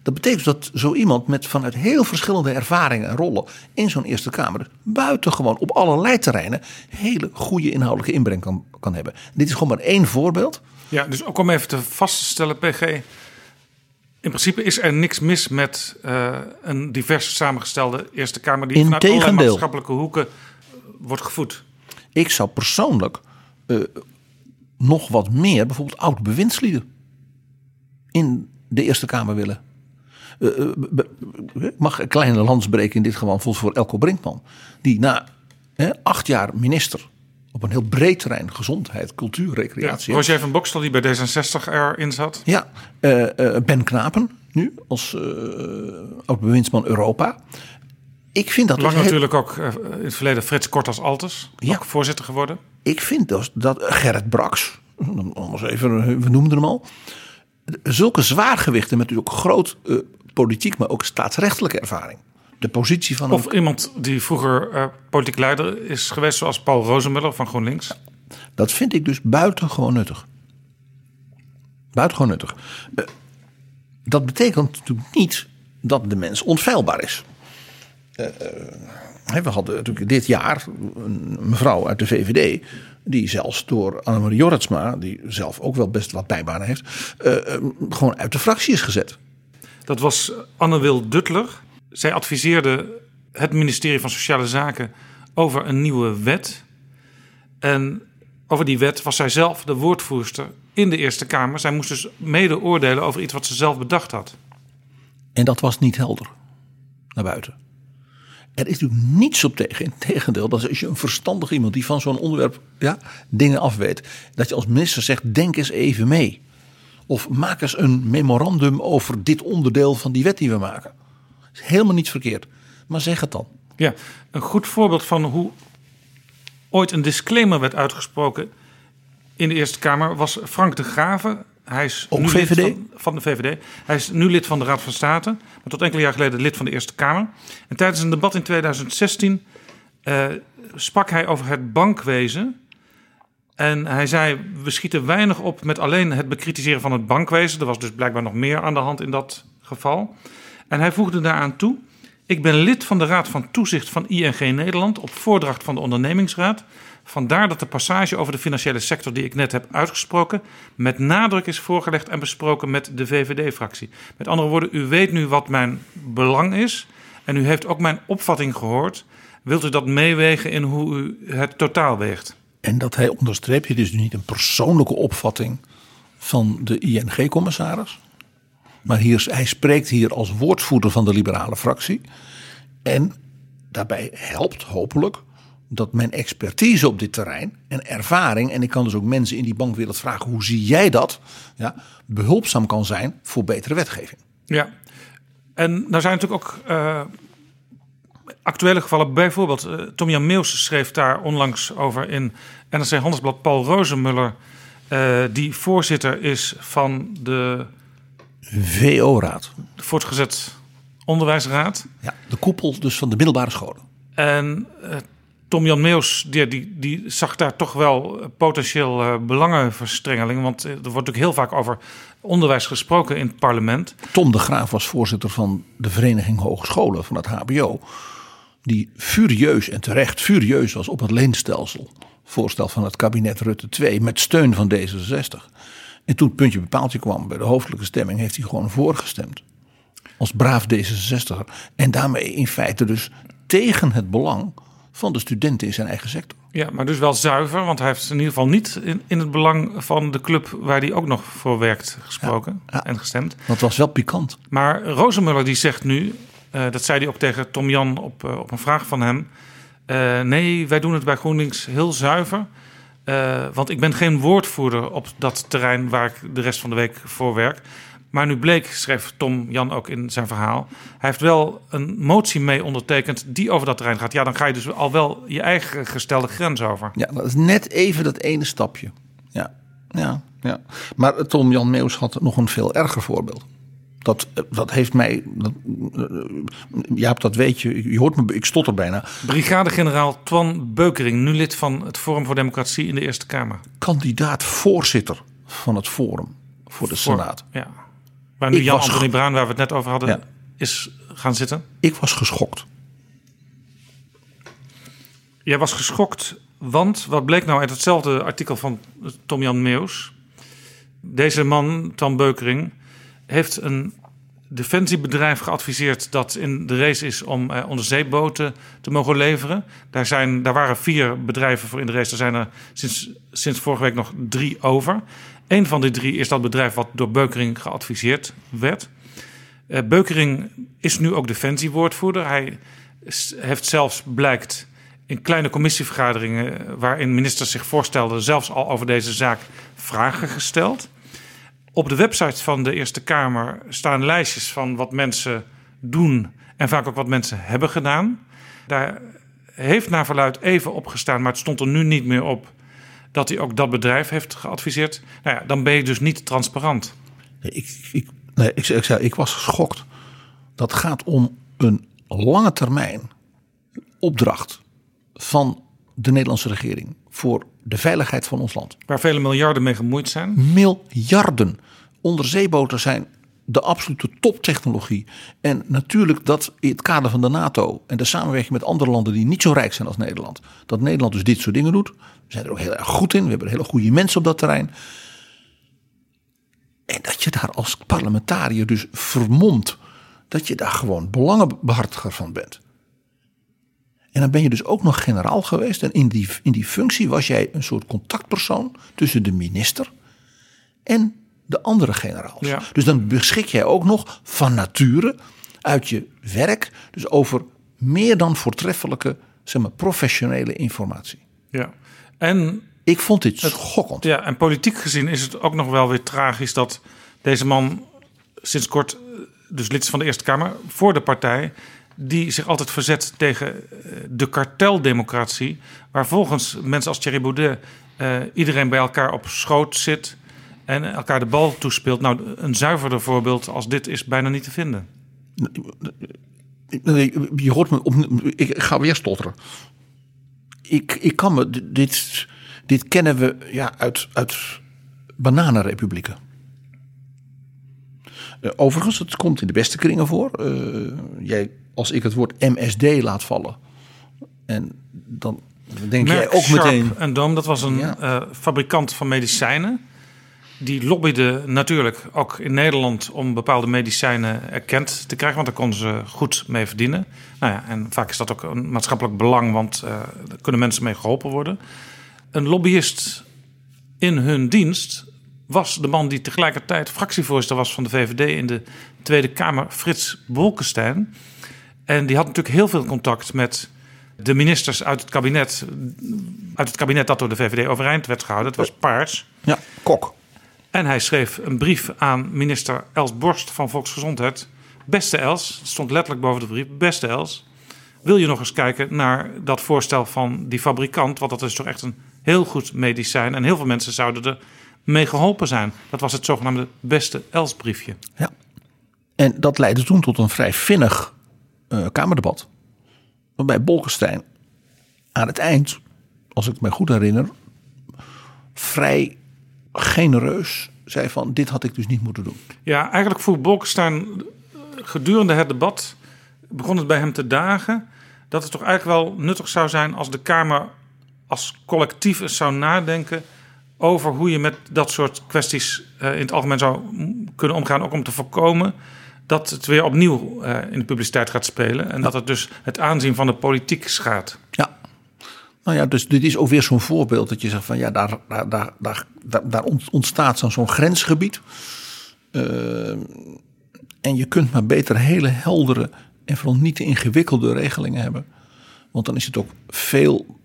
[SPEAKER 3] Dat betekent dat zo iemand met vanuit heel verschillende ervaringen en rollen in zo'n Eerste Kamer buitengewoon op allerlei terreinen hele goede inhoudelijke inbreng kan, kan hebben. Dit is gewoon maar één voorbeeld.
[SPEAKER 5] Ja, dus ook om even te vast te stellen, PG. In principe is er niks mis met eh, een divers samengestelde Eerste Kamer die vanuit allerlei maatschappelijke hoeken wordt gevoed.
[SPEAKER 3] Ik zou persoonlijk eh, nog wat meer bijvoorbeeld oud bewindslieden in de Eerste Kamer willen. Ik mag een kleine lans breken in dit geval voor Elko Brinkman. Die na acht jaar minister op een heel breed terrein, gezondheid, cultuur,
[SPEAKER 5] Ja,
[SPEAKER 3] recreatie.
[SPEAKER 5] Roger van Bokstel, die bij D66 erin zat.
[SPEAKER 3] Ja, eh, Ben Knapen nu als uh, oud-bewindsman Europa. Ik vind dat
[SPEAKER 5] Lang
[SPEAKER 3] heel-
[SPEAKER 5] natuurlijk ook in het verleden Frits Kort als Altes.
[SPEAKER 3] Ja.
[SPEAKER 5] Ook voorzitter geworden.
[SPEAKER 3] Ik vind dus dat Gerrit Brax, anders even, we noemden hem al. Zulke zwaargewichten met natuurlijk groot politiek, maar ook staatsrechtelijke ervaring. De positie van
[SPEAKER 5] Of
[SPEAKER 3] een,
[SPEAKER 5] iemand die vroeger eh, politiek leider is geweest, zoals Paul Rozenmuller van GroenLinks.
[SPEAKER 3] dat vind ik dus buitengewoon nuttig. Buitengewoon nuttig. Eh, dat betekent natuurlijk niet dat de mens onfeilbaar is. Eh, we hadden natuurlijk dit jaar een mevrouw uit de VVD. Die zelfs door Annemarie Jorritsma, die zelf ook wel best wat bijbanen heeft. gewoon uit de fractie is gezet.
[SPEAKER 5] Dat was Anne-Wil Duttler. Zij adviseerde het ministerie van Sociale Zaken over een nieuwe wet. En over die wet was zij zelf de woordvoerster in de Eerste Kamer. Zij moest dus mede oordelen over iets wat ze zelf bedacht had.
[SPEAKER 3] En dat was niet helder naar buiten. Er is natuurlijk niets op tegen. Integendeel, dat is als je een verstandig iemand die van zo'n onderwerp ja, dingen afweet, dat je als minister zegt: denk eens even mee. Of maak eens een memorandum over dit onderdeel van die wet die we maken. Dat is helemaal niet verkeerd. Maar zeg het dan.
[SPEAKER 5] Ja, een goed voorbeeld van hoe ooit een disclaimer werd uitgesproken in de Eerste Kamer was Frank de Graven. Hij is
[SPEAKER 3] Ook
[SPEAKER 5] nu
[SPEAKER 3] VVD?
[SPEAKER 5] lid van, van de VVD. Hij is nu lid van de Raad van State, maar tot enkele jaar geleden lid van de Eerste Kamer. En tijdens een debat in 2016 eh, sprak hij over het bankwezen. En hij zei: We schieten weinig op met alleen het bekritiseren van het bankwezen. Er was dus blijkbaar nog meer aan de hand in dat geval. En hij voegde daaraan toe: Ik ben lid van de Raad van Toezicht van ING Nederland op voordracht van de ondernemingsraad. Vandaar dat de passage over de financiële sector die ik net heb uitgesproken met nadruk is voorgelegd en besproken met de VVD-fractie. Met andere woorden, u weet nu wat mijn belang is en u heeft ook mijn opvatting gehoord. Wilt u dat meewegen in hoe u het totaal weegt?
[SPEAKER 3] En dat hij onderstreept, dit nu niet een persoonlijke opvatting van de ING-commissaris. Maar hier, hij spreekt hier als woordvoerder van de liberale fractie. En daarbij helpt hopelijk dat mijn expertise op dit terrein en ervaring, en ik kan dus ook mensen in die bankwereld vragen: hoe zie jij dat? Ja, behulpzaam kan zijn voor betere wetgeving.
[SPEAKER 5] Ja, en nou zijn natuurlijk ook eh, actuele gevallen. Bijvoorbeeld, eh, Tom-Jan Meus schreef daar onlangs over in NRC Handelsblad. Paul Rozenmuller, eh, die voorzitter is van de
[SPEAKER 3] VO-raad.
[SPEAKER 5] voortgezet onderwijsraad.
[SPEAKER 3] Ja, de koepel dus van de middelbare scholen.
[SPEAKER 5] En eh, Tom-Jan Meus, die, die, die zag daar toch wel potentieel belangenverstrengeling. Want er wordt natuurlijk heel vaak over onderwijs gesproken in het parlement.
[SPEAKER 3] Tom de Graaf was voorzitter van de Vereniging Hogescholen van het HBO. Die furieus en terecht furieus was op het leenstelsel. Voorstel van het kabinet Rutte 2 met steun van D66. En toen het puntje bepaaltje kwam bij de hoofdelijke stemming, heeft hij gewoon voorgestemd. Als braaf D66. En daarmee in feite dus tegen het belang van de studenten in zijn eigen sector.
[SPEAKER 5] Ja, maar dus wel zuiver, want hij heeft in ieder geval niet in, in het belang van de club waar hij ook nog voor werkt gesproken
[SPEAKER 3] Ja, ja.
[SPEAKER 5] en gestemd.
[SPEAKER 3] Dat was wel pikant.
[SPEAKER 5] Maar Rozenmuller die zegt nu, eh, dat zei hij ook tegen Tom Jan op, eh, op een vraag van hem. eh, nee, wij doen het bij GroenLinks heel zuiver. want ik ben geen woordvoerder op dat terrein waar ik de rest van de week voor werk. Maar nu bleek, schreef Tom Jan ook in zijn verhaal. Hij heeft wel een motie mee ondertekend die over dat terrein gaat. Ja, dan ga je dus al wel je eigen gestelde grens over.
[SPEAKER 3] Ja, dat is net even dat ene stapje. Ja, ja, ja. Maar Tom Jan Meus had nog een veel erger voorbeeld. Dat, dat heeft mij. Dat, eh, Jaap, dat weet je. Je hoort me, ik stotter bijna.
[SPEAKER 5] Brigadegeneraal Twan Beukering, nu lid van het Forum voor Democratie in de Eerste Kamer.
[SPEAKER 3] Kandidaat voorzitter van het Forum voor de Senaat.
[SPEAKER 5] Ja. Waar nu
[SPEAKER 3] Ik
[SPEAKER 5] Jan Anthony Bruin, waar we het net over hadden,
[SPEAKER 3] Ja.
[SPEAKER 5] is gaan zitten.
[SPEAKER 3] Ik was geschokt.
[SPEAKER 5] Jij was geschokt, want wat bleek nou uit hetzelfde artikel van Tom-Jan Meus? Deze man, Twan Beukering, heeft een defensiebedrijf geadviseerd dat in de race is om eh, onderzeeboten te mogen leveren. Daar, zijn, daar waren vier bedrijven voor in de race. Er zijn er sinds, sinds vorige week nog drie over. Eén van die drie is dat bedrijf wat door Beukering geadviseerd werd. Eh, Beukering is nu ook defensiewoordvoerder. Hij heeft zelfs, blijkt, in kleine commissievergaderingen... eh, waarin ministers zich voorstelden... zelfs al over deze zaak vragen gesteld. Op de website van de Eerste Kamer staan lijstjes van wat mensen doen... en vaak ook wat mensen hebben gedaan. Daar heeft naar verluid even opgestaan, maar het stond er nu niet meer op... dat hij ook dat bedrijf heeft geadviseerd. Nou ja, dan ben je dus niet transparant.
[SPEAKER 3] Ik, ik, nee, ik, ik, zei, ik was geschokt. Dat gaat om een lange termijn opdracht van de Nederlandse regering voor de veiligheid van ons land.
[SPEAKER 5] Waar vele miljarden mee gemoeid zijn.
[SPEAKER 3] Miljarden onderzeeboten zijn de absolute toptechnologie. En natuurlijk dat in het kader van de NATO en de samenwerking met andere landen die niet zo rijk zijn als Nederland, dat Nederland dus dit soort dingen doet. We zijn er ook heel erg goed in. We hebben hele goede mensen op dat terrein. En dat je daar als parlementariër dus vermomt dat je daar gewoon belangenbehartiger van bent. En dan ben je dus ook nog generaal geweest. En in die, in die functie was jij een soort contactpersoon tussen de minister en de andere generaals.
[SPEAKER 5] Ja.
[SPEAKER 3] Dus dan beschik jij ook nog van nature uit je werk, dus over meer dan voortreffelijke zeg maar, professionele informatie.
[SPEAKER 5] Ja. En,
[SPEAKER 3] Ik vond dit schokkend.
[SPEAKER 5] ja, en politiek gezien is het ook nog wel weer tragisch dat deze man sinds kort, eh, dus lid is van de Eerste Kamer, voor de partij, die zich altijd verzet tegen eh, de karteldemocratie, waar volgens mensen als Thierry Baudet eh, iedereen bij elkaar op schoot zit en elkaar de bal toespeelt. Nou, een zuiverder voorbeeld als dit is bijna niet te vinden.
[SPEAKER 3] Nee, Je hoort me op. Ik ga weer stotteren. Ik, ik kan me. Dit, dit kennen we ja, uit, uit bananenrepublieken. Eh, overigens, het komt in de beste kringen voor. Eh, jij, als ik het woord MSD laat vallen. En dan denk jij ook
[SPEAKER 5] Sharp
[SPEAKER 3] meteen.
[SPEAKER 5] en Dome, dat was een
[SPEAKER 3] Ja.
[SPEAKER 5] eh, fabrikant van medicijnen. Die lobbyde natuurlijk ook in Nederland om bepaalde medicijnen erkend te krijgen, want daar konden ze goed mee verdienen. Nou ja, en vaak is dat ook een maatschappelijk belang, want daar kunnen mensen mee geholpen worden. Een lobbyist in hun dienst was de man die tegelijkertijd fractievoorzitter was van de VVD in de Tweede Kamer, Frits Bolkestein. En die had natuurlijk heel veel contact met de ministers uit het kabinet, uit het kabinet dat door de VVD overeind werd gehouden. Het was Paars.
[SPEAKER 3] Ja, kok.
[SPEAKER 5] En hij schreef een brief aan minister Els Borst van Volksgezondheid. Beste Els, het stond letterlijk boven de brief. Beste Els, wil je nog eens kijken naar dat voorstel van die fabrikant? Want dat is toch echt een heel goed medicijn. En heel veel mensen zouden er mee geholpen zijn. Dat was het zogenaamde beste Els briefje.
[SPEAKER 3] Ja. En dat leidde toen tot een vrij vinnig eh, Kamerdebat. Waarbij Bolkestein aan het eind, als ik me goed herinner, vrij genereus zei van dit had ik dus niet moeten doen.
[SPEAKER 5] Ja, eigenlijk voert Bolkestein gedurende het debat begon het bij hem te dagen dat het toch eigenlijk wel nuttig zou zijn als de Kamer als collectief eens zou nadenken over hoe je met dat soort kwesties eh, in het algemeen zou kunnen omgaan, ook om te voorkomen dat het weer opnieuw eh, in de publiciteit gaat spelen en dat het dus het aanzien van de politiek schaadt.
[SPEAKER 3] Ja. Nou ja, dus dit is ook weer zo'n voorbeeld dat je zegt van ja, daar, daar, daar, daar, daar, daar ont- ontstaat zo'n zo'n grensgebied. Eh, en je kunt maar beter hele heldere en vooral niet te ingewikkelde regelingen hebben. Want dan is het ook veel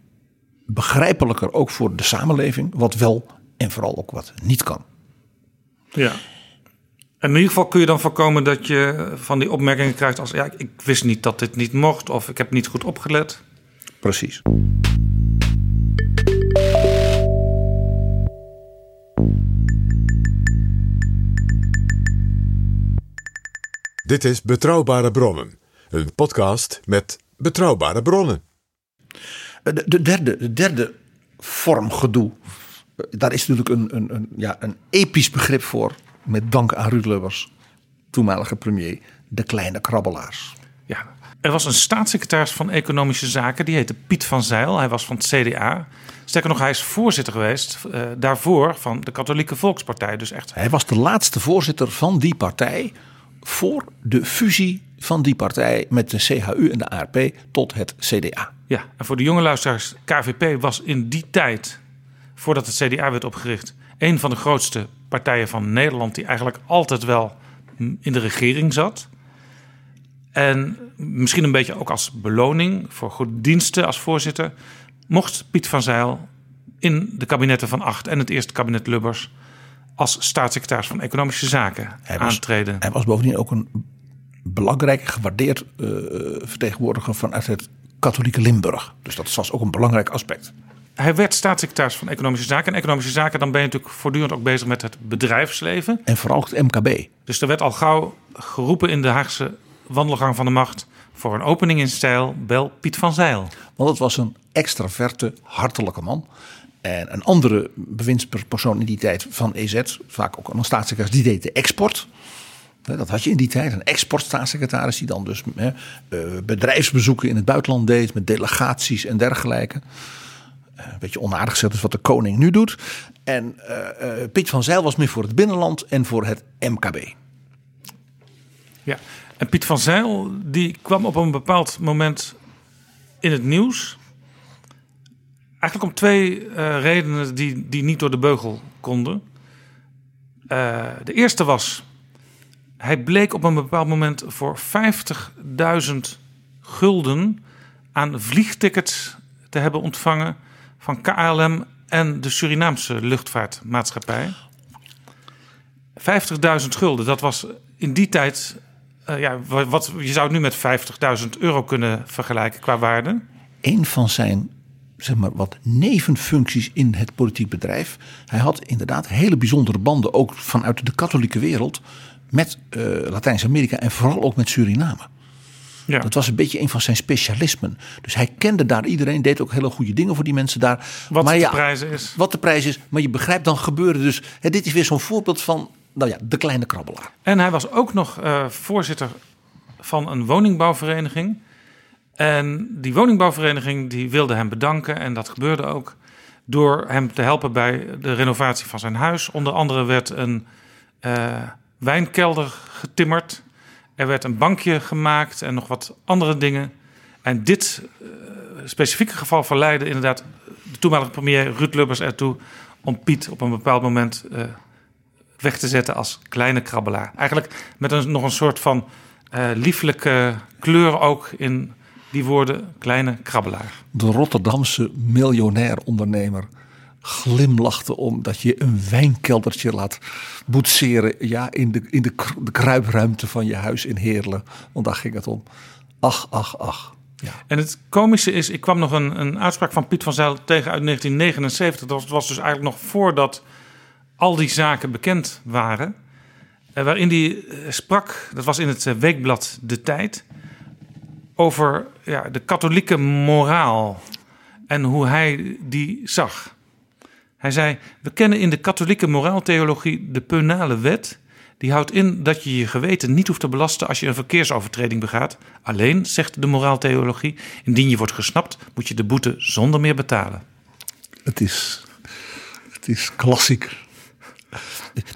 [SPEAKER 3] begrijpelijker, ook voor de samenleving, wat wel en vooral ook wat niet kan.
[SPEAKER 5] Ja. En in ieder geval kun je dan voorkomen dat je van die opmerkingen krijgt als ja, ik wist niet dat dit niet mocht of ik heb niet goed opgelet.
[SPEAKER 3] Precies.
[SPEAKER 4] Dit is Betrouwbare Bronnen, een podcast met betrouwbare bronnen.
[SPEAKER 3] De, de, derde, de derde vorm gedoe. eh, Daar is natuurlijk een, een, een, ja, een episch begrip voor. Met dank aan Ruud Lubbers, toenmalige premier. De kleine krabbelaars.
[SPEAKER 5] Ja. Er was een staatssecretaris van Economische Zaken, die heette Piet van Zeil. Hij was van het CDA. Sterker nog, hij is voorzitter geweest eh, daarvoor van de Katholieke Volkspartij. Dus echt
[SPEAKER 3] Hij was de laatste voorzitter van die partij. voor de fusie van die partij met de CHU en de ARP tot het CDA.
[SPEAKER 5] Ja, en voor de jonge luisteraars, KVP was in die tijd, voordat het CDA werd opgericht, een van de grootste partijen van Nederland die eigenlijk altijd wel in de regering zat. En misschien een beetje ook als beloning voor goede diensten als voorzitter, mocht Piet van Zeil in de kabinetten van Acht en het eerste kabinet Lubbers als staatssecretaris van Economische Zaken
[SPEAKER 3] Hij was-
[SPEAKER 5] aantreden.
[SPEAKER 3] Hij was bovendien ook een belangrijk, gewaardeerd eh, vertegenwoordiger vanuit het katholieke Limburg. Dus dat was ook een belangrijk aspect.
[SPEAKER 5] Hij werd staatssecretaris van Economische Zaken. En Economische Zaken, dan ben je natuurlijk voortdurend ook bezig met het bedrijfsleven.
[SPEAKER 3] En vooral het MKB.
[SPEAKER 5] Dus er werd al gauw geroepen in de Haagse wandelgang van de macht... voor een opening in stijl, bel Piet van Zeil.
[SPEAKER 3] Want het was een extraverte, hartelijke man. En een andere bewindspersoon in die tijd van EZ, vaak ook een staatssecretaris, die deed de export. Dat had je in die tijd, een exportstaatssecretaris die dan dus eh, bedrijfsbezoeken in het buitenland deed met delegaties en dergelijke. Eh, Een beetje onaardig gezegd is wat de koning nu doet. En eh, Piet van Zeil was meer voor het binnenland en voor het MKB.
[SPEAKER 5] Ja. En Piet van Zeil die kwam op een bepaald moment in het nieuws. Eigenlijk om twee redenen die, die niet door de beugel konden. De eerste was, hij bleek op een bepaald moment voor 50.000 gulden aan vliegtickets te hebben ontvangen van KLM en de Surinaamse luchtvaartmaatschappij. 50.000 gulden, dat was in die tijd, eh, ja, wa- wat, je zou het nu met 50.000 euro kunnen vergelijken qua waarde.
[SPEAKER 3] een van zijn zeg maar, wat nevenfuncties in het politiek bedrijf. Hij had inderdaad hele bijzondere banden, ook vanuit de katholieke wereld, met eh, Latijns-Amerika en vooral ook met Suriname.
[SPEAKER 5] Ja.
[SPEAKER 3] Dat was een beetje een van zijn specialismen. Dus hij kende daar iedereen, deed ook hele goede dingen voor die mensen daar.
[SPEAKER 5] Wat
[SPEAKER 3] maar
[SPEAKER 5] de
[SPEAKER 3] ja,
[SPEAKER 5] prijzen is.
[SPEAKER 3] Wat de prijs is, maar je begrijpt dan gebeuren. Dus hè, dit is weer zo'n voorbeeld van, nou ja, de kleine krabbelaar.
[SPEAKER 5] En hij was ook nog eh, voorzitter van een woningbouwvereniging. En die woningbouwvereniging die wilde hem bedanken. En dat gebeurde ook door hem te helpen bij de renovatie van zijn huis. Onder andere werd een eh, wijnkelder getimmerd. Er werd een bankje gemaakt en nog wat andere dingen. En dit eh, specifieke geval verleidde inderdaad de toenmalige premier Ruud Lubbers ertoe... om Piet op een bepaald moment eh, weg te zetten als kleine krabbelaar. Eigenlijk met nog een soort van eh, lieflijke kleur ook in die woorden kleine krabbelaar.
[SPEAKER 3] De Rotterdamse miljonair ondernemer glimlachte om dat je een wijnkeldertje laat boetseren ja, in, de, in de, kr- de kruipruimte van je huis in Heerlen. Want daar ging het om. Ach, ach, ach. Ja.
[SPEAKER 5] En het komische is, ik kwam nog een, een uitspraak van Piet van Zijl tegen uit 1979. Dat was, was dus eigenlijk nog voordat al die zaken bekend waren. Eh, waarin hij eh, sprak, dat was in het eh, weekblad De Tijd, over ja, de katholieke moraal en hoe hij die zag. Hij zei: We kennen in de katholieke moraaltheologie de penale wet. Die houdt in dat je je geweten niet hoeft te belasten als je een verkeersovertreding begaat. Alleen, zegt de moraaltheologie, indien je wordt gesnapt, moet je de boete zonder meer betalen.
[SPEAKER 3] Het is, het is klassiek.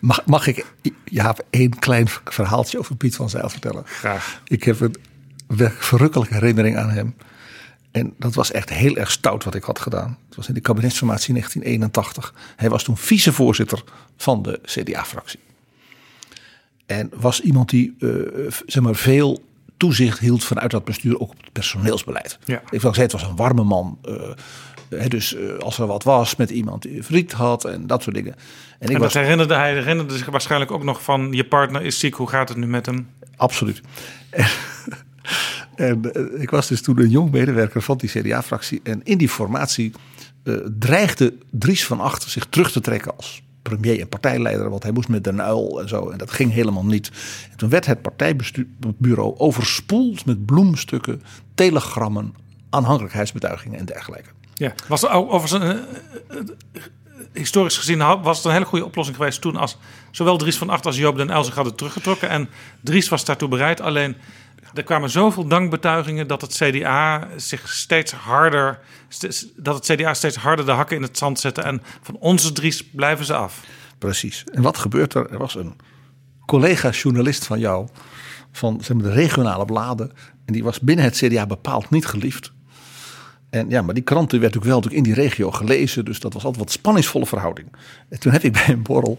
[SPEAKER 3] Mag, mag ik ja, één klein verhaaltje over Piet van Zijl vertellen?
[SPEAKER 5] Graag.
[SPEAKER 3] Ik heb een verrukkelijke herinnering aan hem. En dat was echt heel erg stout wat ik had gedaan. Het was in de kabinetsformatie in 1981. Hij was toen vicevoorzitter van de CDA-fractie. En was iemand die eh, zeg maar, veel toezicht hield vanuit dat bestuur, ook op het personeelsbeleid.
[SPEAKER 5] Ja.
[SPEAKER 3] Ik zeggen, het was een warme man. eh, dus eh, als er wat was met iemand die verdriet had en dat soort dingen. En ik
[SPEAKER 5] En
[SPEAKER 3] was
[SPEAKER 5] dat herinnerde hij herinnerde zich waarschijnlijk ook nog van je partner is ziek, hoe gaat het nu met hem?
[SPEAKER 3] Absoluut. En, eh, ik was dus toen een jong medewerker van die CDA-fractie. En in die formatie eh, dreigde Dries van Achter zich terug te trekken als premier en partijleider. Want hij moest met Den Uil en zo. En dat ging helemaal niet. En toen werd het partijbureau overspoeld met bloemstukken, telegrammen, aanhankelijkheidsbetuigingen en dergelijke.
[SPEAKER 5] Ja. Was er overigens een, eh, historisch gezien was het een hele goede oplossing geweest toen als zowel Dries van Acht als Joop den Uyl zich hadden teruggetrokken. En Dries was daartoe bereid. Alleen er kwamen zoveel dankbetuigingen dat het CDA zich steeds harder, dat het CDA steeds harder de hakken in het zand zette. En van onze Dries blijven ze af.
[SPEAKER 3] Precies. En wat gebeurt er? Er was een collega-journalist van jou, van zeg maar, de regionale bladen. En die was binnen het CDA bepaald niet geliefd. En ja, maar die krant werd natuurlijk wel natuurlijk in die regio gelezen. Dus dat was altijd wat spanningsvolle verhouding. En toen heb ik bij een borrel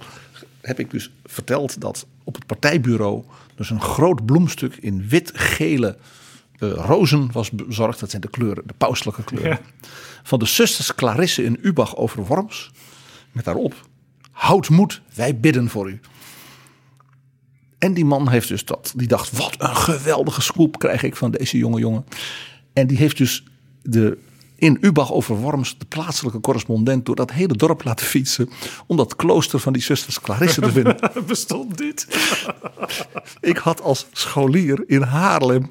[SPEAKER 3] heb ik dus verteld dat op het partijbureau dus een groot bloemstuk in wit-gele eh, rozen was bezorgd. Dat zijn de kleuren, de pauselijke kleuren.
[SPEAKER 5] Ja.
[SPEAKER 3] Van de zusters Clarisse in Ubach over Worms. Met daarop, houd moed, wij bidden voor u. En die man heeft dus dat. Die dacht, wat een geweldige scoop krijg ik van deze jonge jongen. En die heeft dus de, in Ubach over Worms de plaatselijke correspondent door dat hele dorp laten fietsen. Om dat klooster van die zusters Clarisse te vinden.
[SPEAKER 5] Bestond dit?
[SPEAKER 3] Ik had als scholier in Haarlem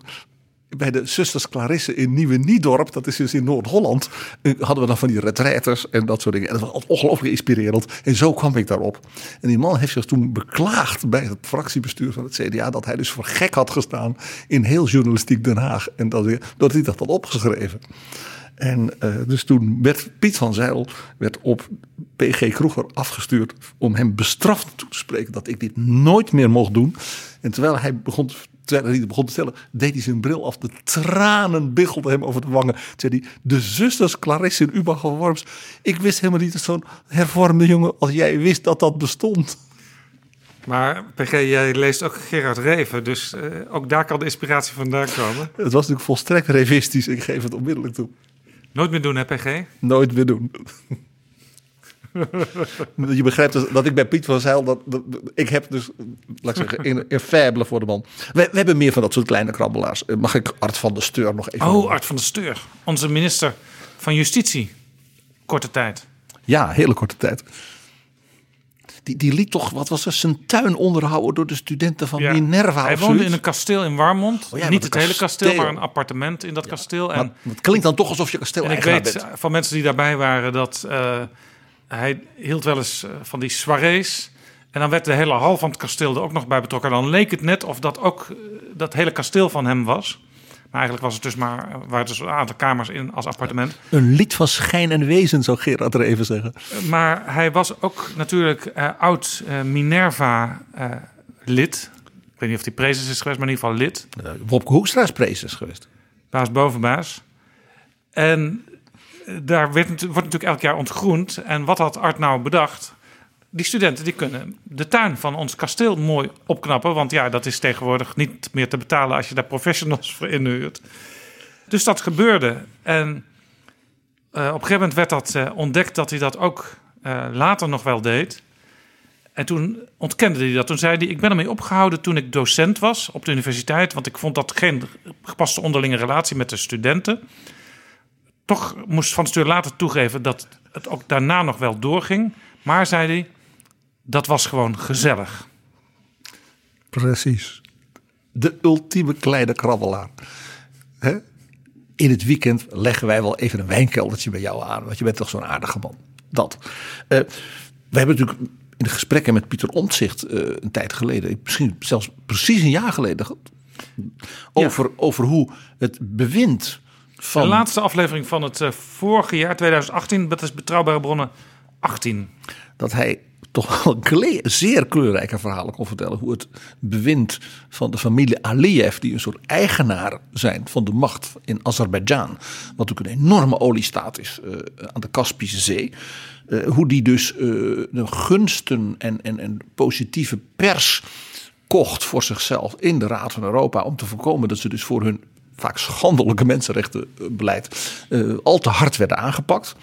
[SPEAKER 3] bij de zusters Clarisse in Nieuwe Niedorp, dat is dus in Noord-Holland, eh, hadden we dan van die retraiters en dat soort dingen. En dat was ongelooflijk inspirerend. En zo kwam ik daarop. En die man heeft zich toen beklaagd bij het fractiebestuur van het CDA dat hij dus voor gek had gestaan in heel journalistiek Den Haag. En dat, dat hij dat had opgeschreven. En eh, dus toen werd Piet van Zijl werd op PG Kroeger afgestuurd om hem bestraft toe te spreken dat ik dit nooit meer mocht doen. En terwijl hij begon, te- terwijl hij begon te stellen, deed hij zijn bril af. De tranen biggelden hem over de wangen. Toen zei hij, de zusters Clarisse in Ubach van Worms. Ik wist helemaal niet dat zo'n hervormde jongen als jij wist dat dat bestond.
[SPEAKER 5] Maar PG, jij leest ook Gerard Reven, dus eh, ook daar kan de inspiratie vandaan komen.
[SPEAKER 3] Het was natuurlijk volstrekt revistisch. Ik geef het onmiddellijk toe.
[SPEAKER 5] Nooit meer doen, hè PG?
[SPEAKER 3] Nooit meer doen. Je begrijpt dus dat ik bij Piet van Zijl... Dat, ik heb dus, laat ik zeggen, een, een faible voor de man. We, we hebben meer van dat soort kleine krabbelaars. Eh, Mag ik Art van der Steur nog even...
[SPEAKER 5] Oh, Art van der Steur, onze minister van Justitie. Korte tijd.
[SPEAKER 3] Ja, hele korte tijd. Die, die liet toch, wat was er, zijn tuin onderhouden door de studenten van
[SPEAKER 5] Ja.
[SPEAKER 3] Minerva
[SPEAKER 5] Hij woonde in een kasteel in Warmond.
[SPEAKER 3] Oh ja,
[SPEAKER 5] Niet het hele kasteel, maar een appartement in dat kasteel. En,
[SPEAKER 3] Maar het klinkt dan toch alsof je kasteel
[SPEAKER 5] en ik weet
[SPEAKER 3] bent.
[SPEAKER 5] van mensen die daarbij waren dat eh, hij hield wel eens eh, van die soirées. En dan werd de hele hal van het kasteel er ook nog bij betrokken. Dan leek het net of dat ook eh, dat hele kasteel van hem was. Eigenlijk was het dus maar, waren het dus een aantal kamers in als appartement.
[SPEAKER 3] Een lied van schijn en wezen, zou Gerard er even zeggen.
[SPEAKER 5] Maar hij was ook natuurlijk eh, oud eh, Minerva-lid. ik weet niet of hij prezes is geweest, maar in ieder geval lid.
[SPEAKER 3] Wopke Hoekstra is prezes geweest.
[SPEAKER 5] Baas boven baas. En eh, daar werd, wordt natuurlijk elk jaar ontgroend. En wat had Art nou bedacht? Die studenten die kunnen de tuin van ons kasteel mooi opknappen. Want ja, dat is tegenwoordig niet meer te betalen als je daar professionals voor inhuurt. Dus dat gebeurde. En eh, op een gegeven moment werd dat eh, ontdekt dat hij dat ook eh, later nog wel deed. En toen ontkende hij dat. Toen zei hij: Ik ben ermee opgehouden toen ik docent was op de universiteit. Want ik vond dat geen gepaste onderlinge relatie met de studenten. Toch moest Van Steur later toegeven dat het ook daarna nog wel doorging. Maar zei hij: Dat was gewoon gezellig.
[SPEAKER 3] Precies. De ultieme kleine krabbelaar. Hè? In het weekend leggen wij wel even een wijnkeldertje bij jou aan. Want je bent toch zo'n aardige man. Dat. Eh, we hebben natuurlijk in de gesprekken met Pieter Omtzigt eh, een tijd geleden, misschien zelfs precies een jaar geleden, over, over hoe het bewind van.
[SPEAKER 5] De laatste aflevering van het eh, vorige jaar, 2018, dat is Betrouwbare Bronnen 18.
[SPEAKER 3] dat hij toch wel zeer kleurrijke verhalen kon vertellen. Hoe het bewind van de familie Aliyev, die een soort eigenaar zijn van de macht in Azerbeidzjan. Wat ook een enorme oliestaat is eh, aan de Kaspische Zee. eh, hoe die dus eh, de gunsten en, en, en positieve pers kocht voor zichzelf in de Raad van Europa. Om te voorkomen dat ze dus voor hun vaak schandelijke mensenrechtenbeleid al te hard werden aangepakt.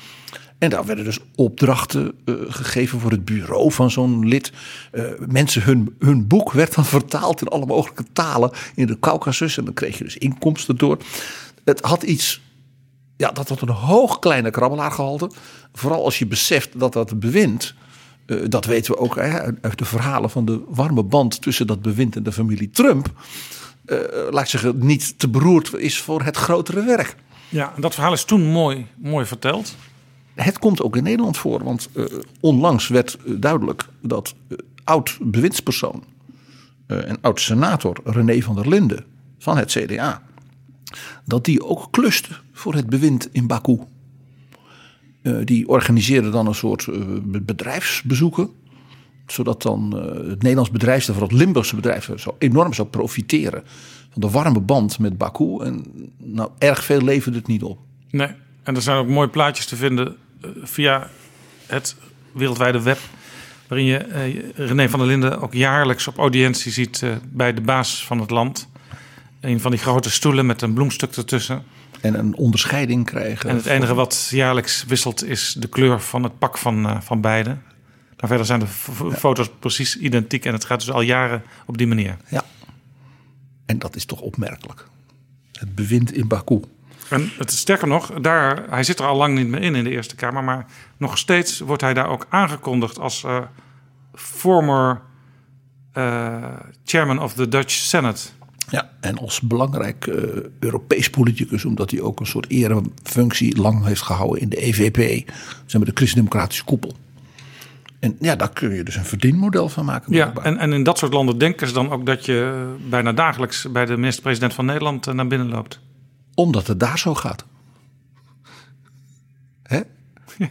[SPEAKER 3] En daar werden dus opdrachten eh, gegeven voor het bureau van zo'n lid. Eh, mensen, hun, hun boek werd dan vertaald in alle mogelijke talen in de Caucasus. En dan kreeg je dus inkomsten door. Het had iets, ja, dat had een hoog kleine krabbelaargehalte. Vooral als je beseft dat dat bewind, eh, dat weten we ook hè, uit de verhalen van de warme band tussen dat bewind en de familie Trump. eh, laat zeggen, niet te beroerd is voor het grotere werk.
[SPEAKER 5] Ja, dat verhaal is toen mooi, mooi verteld.
[SPEAKER 3] Het komt ook in Nederland voor, want eh, onlangs werd eh, duidelijk dat eh, oud bewindspersoon en oud senator René van der Linden van het CDA, dat die ook kluste voor het bewind in Baku. Die organiseerde dan een soort be- bedrijfsbezoeken, zodat dan het Nederlands bedrijf, vooral het Limburgse bedrijf, zo enorm zou profiteren van de warme band met Baku. En nou, erg veel leverde het niet op.
[SPEAKER 5] Nee, en er zijn ook mooie plaatjes te vinden via het wereldwijde web. Waarin je eh, René van der Linden ook jaarlijks op audiëntie ziet eh, bij de baas van het land. Een van die grote stoelen met een bloemstuk ertussen.
[SPEAKER 3] En een onderscheiding krijgen.
[SPEAKER 5] En het enige wat jaarlijks wisselt is de kleur van het pak van, eh, van beide. Maar verder zijn de foto's precies identiek. En het gaat dus al jaren op die manier.
[SPEAKER 3] Ja. En dat is toch opmerkelijk. Het bewind in Baku.
[SPEAKER 5] En het sterker nog, daar, hij zit er al lang niet meer in in de Eerste Kamer. Maar nog steeds wordt hij daar ook aangekondigd als eh, former eh, chairman of the Dutch Senate.
[SPEAKER 3] Ja, en als belangrijk eh, Europees politicus, omdat hij ook een soort erefunctie lang heeft gehouden in de EVP, zeg maar de Christendemocratische koepel. En ja, daar kun je dus een verdienmodel van maken.
[SPEAKER 5] Ja, en, en in dat soort landen denken ze dan ook dat je bijna dagelijks bij de minister-president van Nederland naar binnen loopt.
[SPEAKER 3] Omdat het daar zo gaat. Hè?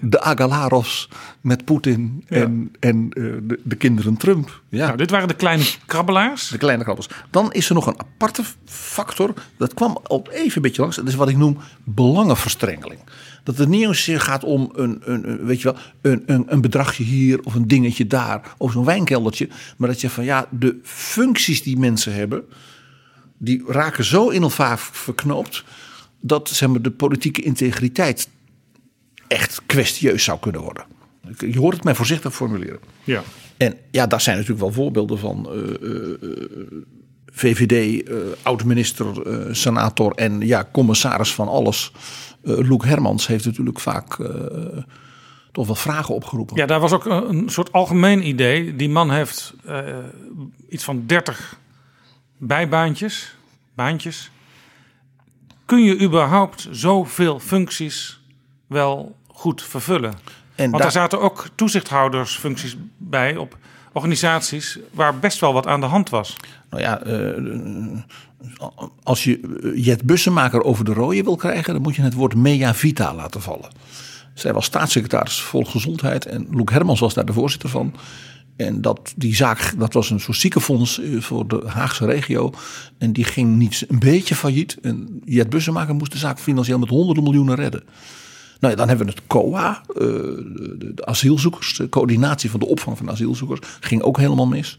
[SPEAKER 3] de Agalarovs met Poetin en, en eh, de, de kinderen Trump. Ja.
[SPEAKER 5] Nou, dit waren de kleine krabbelaars.
[SPEAKER 3] De kleine krabbels. Dan is er nog een aparte factor. Dat kwam al even een beetje langs. Dat is wat ik noem belangenverstrengeling. Dat het niet zozeer gaat om een, een, een, weet je wel, een, een, een bedragje hier of een dingetje daar. Of zo'n wijnkeldertje. Maar dat je van ja, de functies die mensen hebben. Die raken zo in elkaar verknoopt. Dat zeg maar, de politieke integriteit echt kwestieus zou kunnen worden. Je hoort het mij voorzichtig formuleren.
[SPEAKER 5] Ja.
[SPEAKER 3] En ja, daar zijn natuurlijk wel voorbeelden van. eh, eh, eh, VVD, oud-minister, senator en ja, commissaris van alles. Loek Hermans heeft natuurlijk vaak toch wel vragen opgeroepen.
[SPEAKER 5] ja, daar was ook een, soort algemeen idee. Die man heeft iets van 30 bijbaantjes, baantjes. Kun je überhaupt zoveel functies wel goed vervullen?
[SPEAKER 3] en
[SPEAKER 5] Want daar zaten ook toezichthoudersfuncties bij op organisaties waar best wel wat aan de hand was.
[SPEAKER 3] Nou ja, eh, als je eh, Jet Bussemaker over de rode wil krijgen, dan moet je het woord Mea Vita laten vallen. Zij was staatssecretaris Volksgezondheid en Loek Hermans was daar de voorzitter van. En dat, die zaak, dat was een soort ziekenfonds eh, voor de Haagse regio. En die ging niet een beetje failliet. En Jet Bussemaker moest de zaak financieel met honderden miljoenen redden. Nou ja, dan hebben we het COA, eh, de, asielzoekers, de coördinatie van de opvang van asielzoekers, ging ook helemaal mis.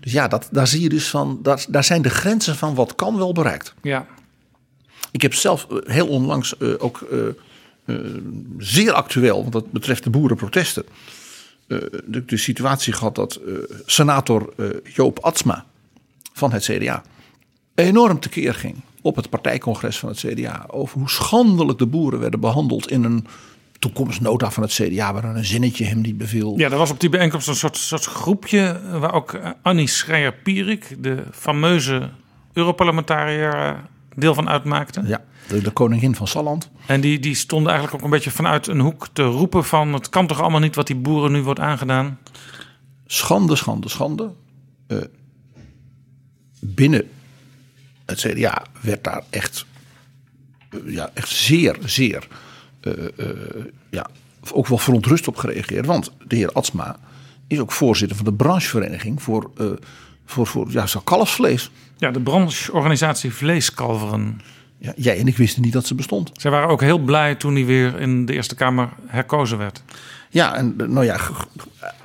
[SPEAKER 3] Dus ja, dat, daar zie je dus van, daar, daar zijn de grenzen van wat kan wel bereikt.
[SPEAKER 5] Ja.
[SPEAKER 3] Ik heb zelf eh, heel onlangs ook zeer actueel, want dat betreft de boerenprotesten, de, de situatie gehad dat eh, senator eh, Joop Atsma van het CDA enorm tekeer ging op het partijcongres van het CDA over hoe schandelijk de boeren werden behandeld in een toekomstnota van het CDA waar een zinnetje hem niet beviel.
[SPEAKER 5] Ja, er was op die bijeenkomst een soort, soort groepje waar ook eh, Annie Schreier-Pierik, de fameuze Europarlementariër, eh, deel van uitmaakte.
[SPEAKER 3] Ja, de, de koningin van Salland.
[SPEAKER 5] En die, die stonden eigenlijk ook een beetje vanuit een hoek te roepen van... het kan toch allemaal niet wat die boeren nu wordt aangedaan?
[SPEAKER 3] Schande, schande, schande. Eh, binnen het CDA werd daar echt, eh, ja, echt zeer, zeer, eh, ja, ook wel verontrust op gereageerd. Want de heer Atsma is ook voorzitter van de branchevereniging voor, voor, voor ja, kalfsvlees.
[SPEAKER 5] Ja, de brancheorganisatie Vleeskalveren.
[SPEAKER 3] Ja, jij en ik wisten niet dat ze bestond.
[SPEAKER 5] Zij waren ook heel blij toen hij weer in de Eerste Kamer herkozen werd.
[SPEAKER 3] Ja, en nou ja, ge-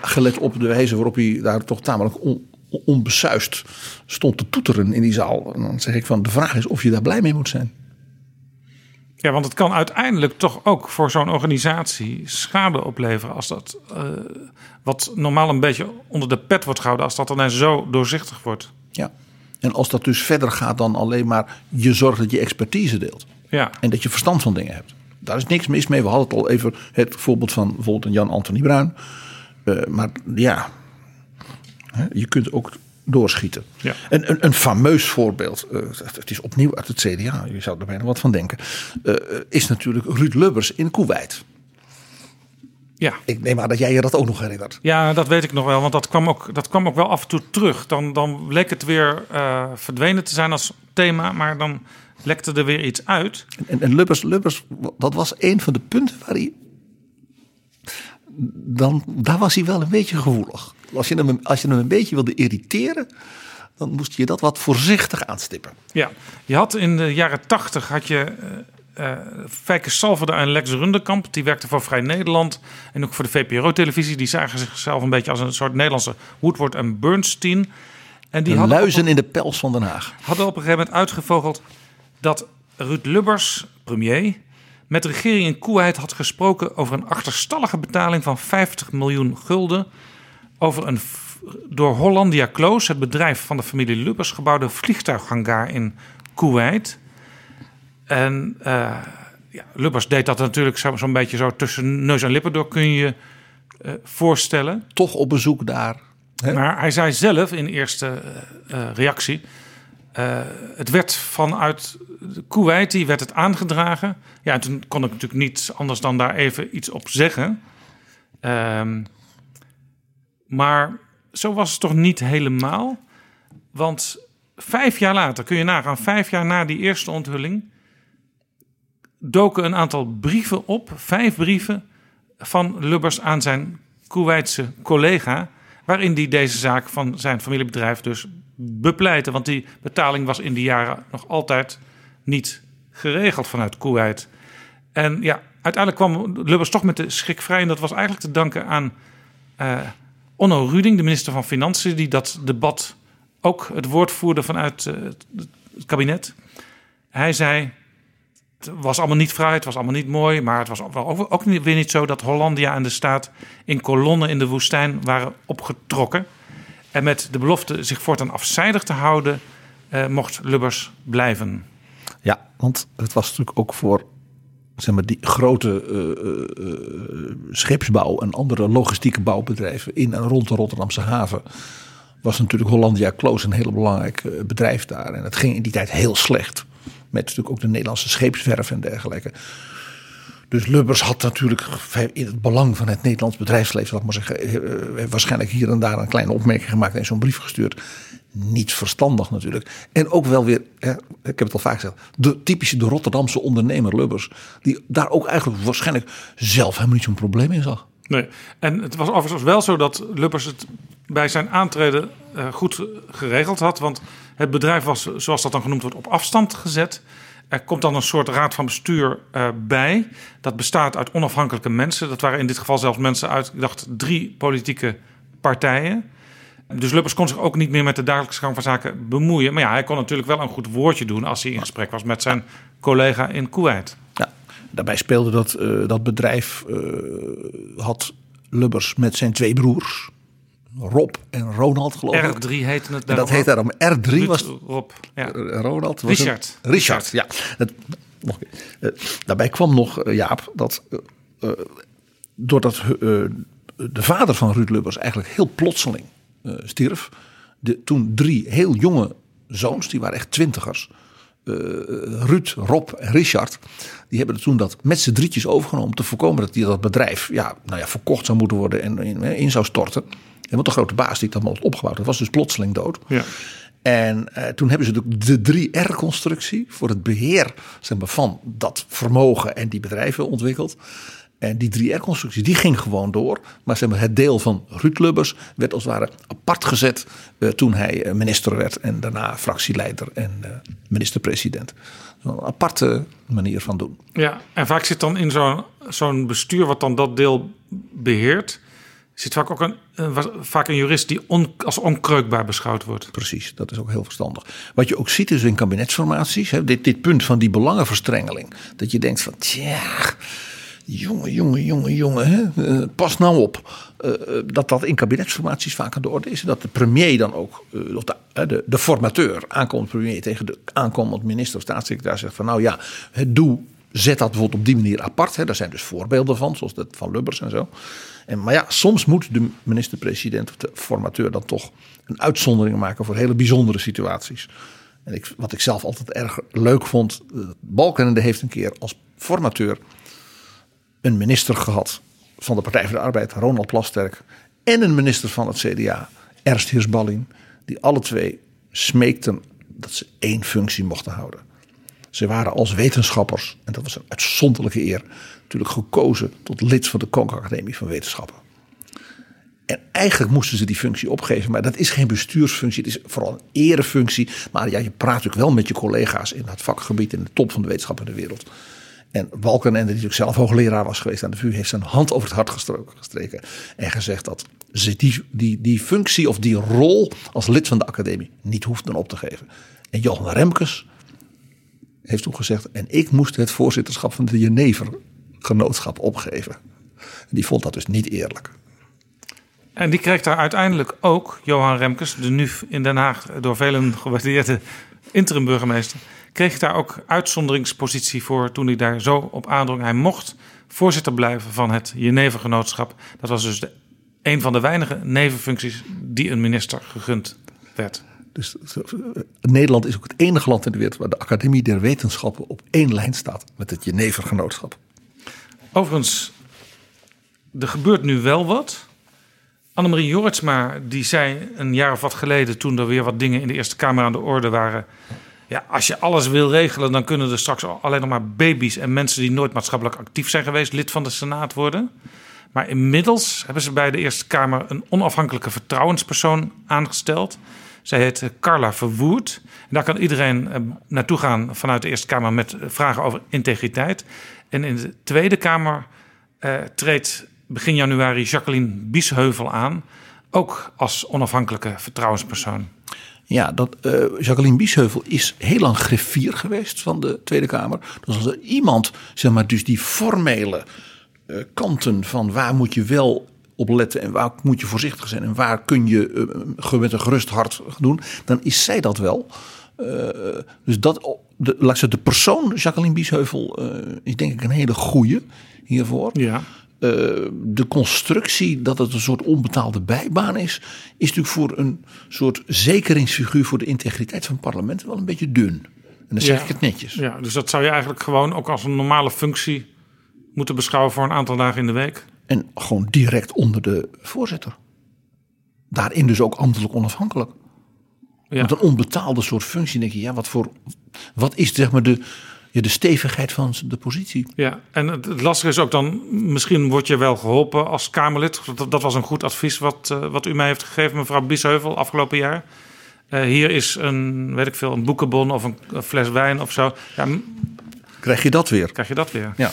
[SPEAKER 3] gelet op de wijze waarop hij daar toch tamelijk on, onbesuist stond te toeteren in die zaal. En dan zeg ik van, de vraag is of je daar blij mee moet zijn.
[SPEAKER 5] Ja, want het kan uiteindelijk toch ook voor zo'n organisatie schade opleveren... als dat eh, wat normaal een beetje onder de pet wordt gehouden... als dat dan zo doorzichtig wordt.
[SPEAKER 3] Ja. En als dat dus verder gaat dan alleen maar je zorgt dat je expertise deelt.
[SPEAKER 5] Ja,
[SPEAKER 3] En dat je verstand van dingen hebt. Daar is niks mis mee. We hadden het al even het voorbeeld van bijvoorbeeld een Jan-Anthony Bruin. Eh, maar ja, je kunt ook doorschieten.
[SPEAKER 5] Ja.
[SPEAKER 3] Een, een, een fameus voorbeeld, eh, het is opnieuw uit het CDA, je zou er bijna wat van denken, eh, is natuurlijk Ruud Lubbers in Kuwait.
[SPEAKER 5] Ja.
[SPEAKER 3] Ik neem aan dat jij je dat ook nog herinnert.
[SPEAKER 5] Ja, dat weet ik nog wel, want dat kwam ook, dat kwam ook wel af en toe terug. Dan, dan leek het weer eh, verdwenen te zijn als thema, maar dan lekte er weer iets uit.
[SPEAKER 3] En, en Lubbers, Lubbers, dat was een van de punten waar hij. Dan, daar was hij wel een beetje gevoelig. Als je, hem, als je hem een beetje wilde irriteren, dan moest je dat wat voorzichtig aanstippen.
[SPEAKER 5] Ja, je had in de jaren tachtig had je eh Fijke Salverde en Lex Runderkamp. Die werkte voor Vrij Nederland en ook voor de VPRO-televisie. Die zagen zichzelf een beetje als een soort Nederlandse Woodward en Bernstein. En die op,
[SPEAKER 3] luizen in de pels van Den Haag.
[SPEAKER 5] hadden op een gegeven moment uitgevogeld dat Ruud Lubbers, premier, met de regering in Kuwait had gesproken over een achterstallige betaling van 50 miljoen gulden over een door Hollandia Close, het bedrijf van de familie Lubbers, gebouwde vliegtuighangar in Kuwait. En eh, ja, Lubbers deed dat natuurlijk zo- zo'n beetje zo tussen neus en lippen door, kun je je eh, voorstellen.
[SPEAKER 3] Toch op bezoek daar. Hè?
[SPEAKER 5] Maar hij zei zelf in eerste eh, reactie... het werd vanuit Kuwait, die werd het aangedragen. Ja, en toen kon ik natuurlijk niet anders dan daar even iets op zeggen. Ehm, maar zo was het toch niet helemaal. Want vijf jaar later, kun je nagaan... vijf jaar na die eerste onthulling... doken een aantal brieven op, vijf brieven... van Lubbers aan zijn Koeweitse collega, waarin hij deze zaak van zijn familiebedrijf dus bepleitte. Want die betaling was in die jaren nog altijd niet geregeld vanuit Koeweit. En ja, uiteindelijk kwam Lubbers toch met de schrik vrij. En dat was eigenlijk te danken aan eh, Onno Ruding, de minister van Financiën, die dat debat ook het woord voerde vanuit eh, het kabinet. Hij zei. Het was allemaal niet fraai, het was allemaal niet mooi. Maar het was ook, weer niet zo dat Hollandia en de staat in kolonnen in de woestijn waren opgetrokken. En met de belofte zich voortaan afzijdig te houden, eh, mocht Lubbers blijven.
[SPEAKER 3] Ja, want het was natuurlijk ook voor zeg maar, die grote scheepsbouw en andere logistieke bouwbedrijven in en rond de Rotterdamse haven. Was natuurlijk Hollandia Close een heel belangrijk bedrijf daar. En het ging in die tijd heel slecht. Met natuurlijk ook de Nederlandse scheepswerf en dergelijke. Dus Lubbers had natuurlijk in het belang van het Nederlands bedrijfsleven, ik maar zeggen, eh, waarschijnlijk hier en daar een kleine opmerking gemaakt en zo'n brief gestuurd. Niet verstandig natuurlijk. En ook wel weer, hè, ik heb het al vaak gezegd, de typische de Rotterdamse ondernemer Lubbers. Die daar ook eigenlijk waarschijnlijk zelf helemaal niet zo'n probleem in zag.
[SPEAKER 5] Nee. En het was overigens wel zo dat Lubbers het bij zijn aantreden eh, goed geregeld had. Want het bedrijf was, zoals dat dan genoemd wordt, op afstand gezet. Er komt dan een soort raad van bestuur eh, bij. Dat bestaat uit onafhankelijke mensen. Dat waren in dit geval zelfs mensen uit, ik dacht, drie politieke partijen. Dus Lubbers kon zich ook niet meer met de dagelijkse gang van zaken bemoeien. Maar ja, hij kon natuurlijk wel een goed woordje doen als hij in gesprek was met zijn collega in Kuwait.
[SPEAKER 3] Ja, daarbij speelde dat, eh, dat bedrijf, eh, had Lubbers met zijn twee broers, Rob en Ronald geloof ik.
[SPEAKER 5] R3 heette het
[SPEAKER 3] En dat
[SPEAKER 5] daarom
[SPEAKER 3] heet daarom R3
[SPEAKER 5] Ruud,
[SPEAKER 3] was
[SPEAKER 5] Rob. Ja.
[SPEAKER 3] Ronald. was
[SPEAKER 5] Richard.
[SPEAKER 3] een- Richard, ja. Het, nog. Eh, daarbij kwam nog, eh, Jaap, dat eh, doordat de vader van Ruud Lubbers eigenlijk heel plotseling stierf. De, toen drie heel jonge zoons, die waren echt twintigers. Ruud, Rob en Richard. Die hebben toen dat met z'n drietjes overgenomen. Om te voorkomen dat die, dat bedrijf ja, nou ja, verkocht zou moeten worden en in, in zou storten. Want de grote baas die dat had opgebouwd, dat was dus plotseling dood.
[SPEAKER 5] Ja.
[SPEAKER 3] En eh, toen hebben ze de, de 3R-constructie voor het beheer zeg maar, van dat vermogen en die bedrijven ontwikkeld. En die 3R-constructie die ging gewoon door. Maar zeg maar, het deel van Ruud Lubbers werd als het ware apart gezet eh, toen hij eh, minister werd. En daarna fractieleider en minister-president. Een aparte manier van doen.
[SPEAKER 5] Ja, en vaak zit dan in zo'n zo'n bestuur wat dan dat deel beheert, zit vaak ook een, was- vaak een jurist die als onkreukbaar beschouwd wordt.
[SPEAKER 3] Precies, dat is ook heel verstandig. Wat je ook ziet is in kabinetsformaties, hè, dit, dit punt van die belangenverstrengeling. Dat je denkt van, tja, jongen, jongen, jongen, jongen, eh, pas nou op. Eh, eh, dat dat in kabinetsformaties vaak aan de orde is. Dat de premier dan ook, eh, of de, eh, de, de formateur, aankomend premier tegen de aankomend minister of staatssecretaris zegt van, nou ja, doe, zet dat bijvoorbeeld op die manier apart. Hè. Daar zijn dus voorbeelden van, zoals dat van Lubbers en zo. En, maar ja, soms moet de minister-president of de formateur dan toch een uitzondering maken voor hele bijzondere situaties. En ik, wat ik zelf altijd erg leuk vond, eh, Balkenende heeft een keer als formateur een minister gehad van de Partij voor de Arbeid, Ronald Plasterk, en een minister van het CDA, Ernst Heersballin, die alle twee smeekten dat ze één functie mochten houden. Ze waren als wetenschappers, en dat was een uitzonderlijke eer, natuurlijk gekozen tot lid van de Koninklijke Academie van Wetenschappen. En eigenlijk moesten ze die functie opgeven. Maar dat is geen bestuursfunctie. Het is vooral een erefunctie. Maar ja, je praat natuurlijk wel met je collega's in dat vakgebied. In de top van de wetenschap in de wereld. En Balkenende, die natuurlijk zelf hoogleraar was geweest aan de VU. Heeft zijn hand over het hart gestreken. En gezegd dat ze die, die, die functie of die rol als lid van de academie niet hoefden op te geven. En Johan Remkes heeft toen gezegd. En ik moest het voorzitterschap van de Jenever genootschap opgeven. En die vond dat dus niet eerlijk.
[SPEAKER 5] En die kreeg daar uiteindelijk ook, Johan Remkes, de nu in Den Haag door velen gewaardeerde interim burgemeester, kreeg daar ook uitzonderingspositie voor toen hij daar zo op aandrong. Hij mocht voorzitter blijven van het Jenevergenootschap. Dat was dus de, een van de weinige nevenfuncties die een minister gegund werd.
[SPEAKER 3] Dus Nederland is ook het enige land in de wereld waar de Academie der Wetenschappen op één lijn staat met het Jenevergenootschap.
[SPEAKER 5] Overigens, er gebeurt nu wel wat. Annemarie Jorritsma die zei een jaar of wat geleden... toen er weer wat dingen in de Eerste Kamer aan de orde waren... ja, als je alles wil regelen... dan kunnen er straks alleen nog maar baby's... en mensen die nooit maatschappelijk actief zijn geweest... lid van de Senaat worden. Maar inmiddels hebben ze bij de Eerste Kamer een onafhankelijke vertrouwenspersoon aangesteld. Zij heet Carla Verwoerd. En daar kan iedereen eh, naartoe gaan vanuit de Eerste Kamer met vragen over integriteit. En in de Tweede Kamer eh, treedt begin januari Jacqueline Biesheuvel aan. Ook als onafhankelijke vertrouwenspersoon.
[SPEAKER 3] Ja, dat, eh, Jacqueline Biesheuvel is heel lang griffier geweest van de Tweede Kamer. Dus als er iemand, zeg maar, dus die formele eh, kanten van waar moet je wel op letten en waar moet je voorzichtig zijn en waar kun je met een gerust hart doen, dan is zij dat wel. Dus dat, de, laat ik zeggen, de persoon Jacqueline Biesheuvel is denk ik een hele goede hiervoor.
[SPEAKER 5] Ja.
[SPEAKER 3] Eh, de constructie dat het een soort onbetaalde bijbaan is, is natuurlijk voor een soort zekeringsfiguur voor de integriteit van het parlement wel een beetje dun. En dan zeg
[SPEAKER 5] Ja.
[SPEAKER 3] ik het netjes.
[SPEAKER 5] Ja, dus dat zou je eigenlijk gewoon ook als een normale functie moeten beschouwen voor een aantal dagen in de week.
[SPEAKER 3] En gewoon direct onder de voorzitter. Daarin dus ook ambtelijk onafhankelijk.
[SPEAKER 5] Ja.
[SPEAKER 3] Want een onbetaalde soort functie, denk je, ja, wat voor. Wat is zeg maar de, ja, de stevigheid van de positie?
[SPEAKER 5] Ja, en het, lastige is ook dan, misschien word je wel geholpen als Kamerlid. Dat, dat was een goed advies wat, eh, wat u mij heeft gegeven, mevrouw Biesheuvel, afgelopen jaar. Eh, hier is een, weet ik veel, een boekenbon of een, een fles wijn of zo. Ja,
[SPEAKER 3] Krijg je dat weer?
[SPEAKER 5] krijg je dat weer.
[SPEAKER 3] Ja.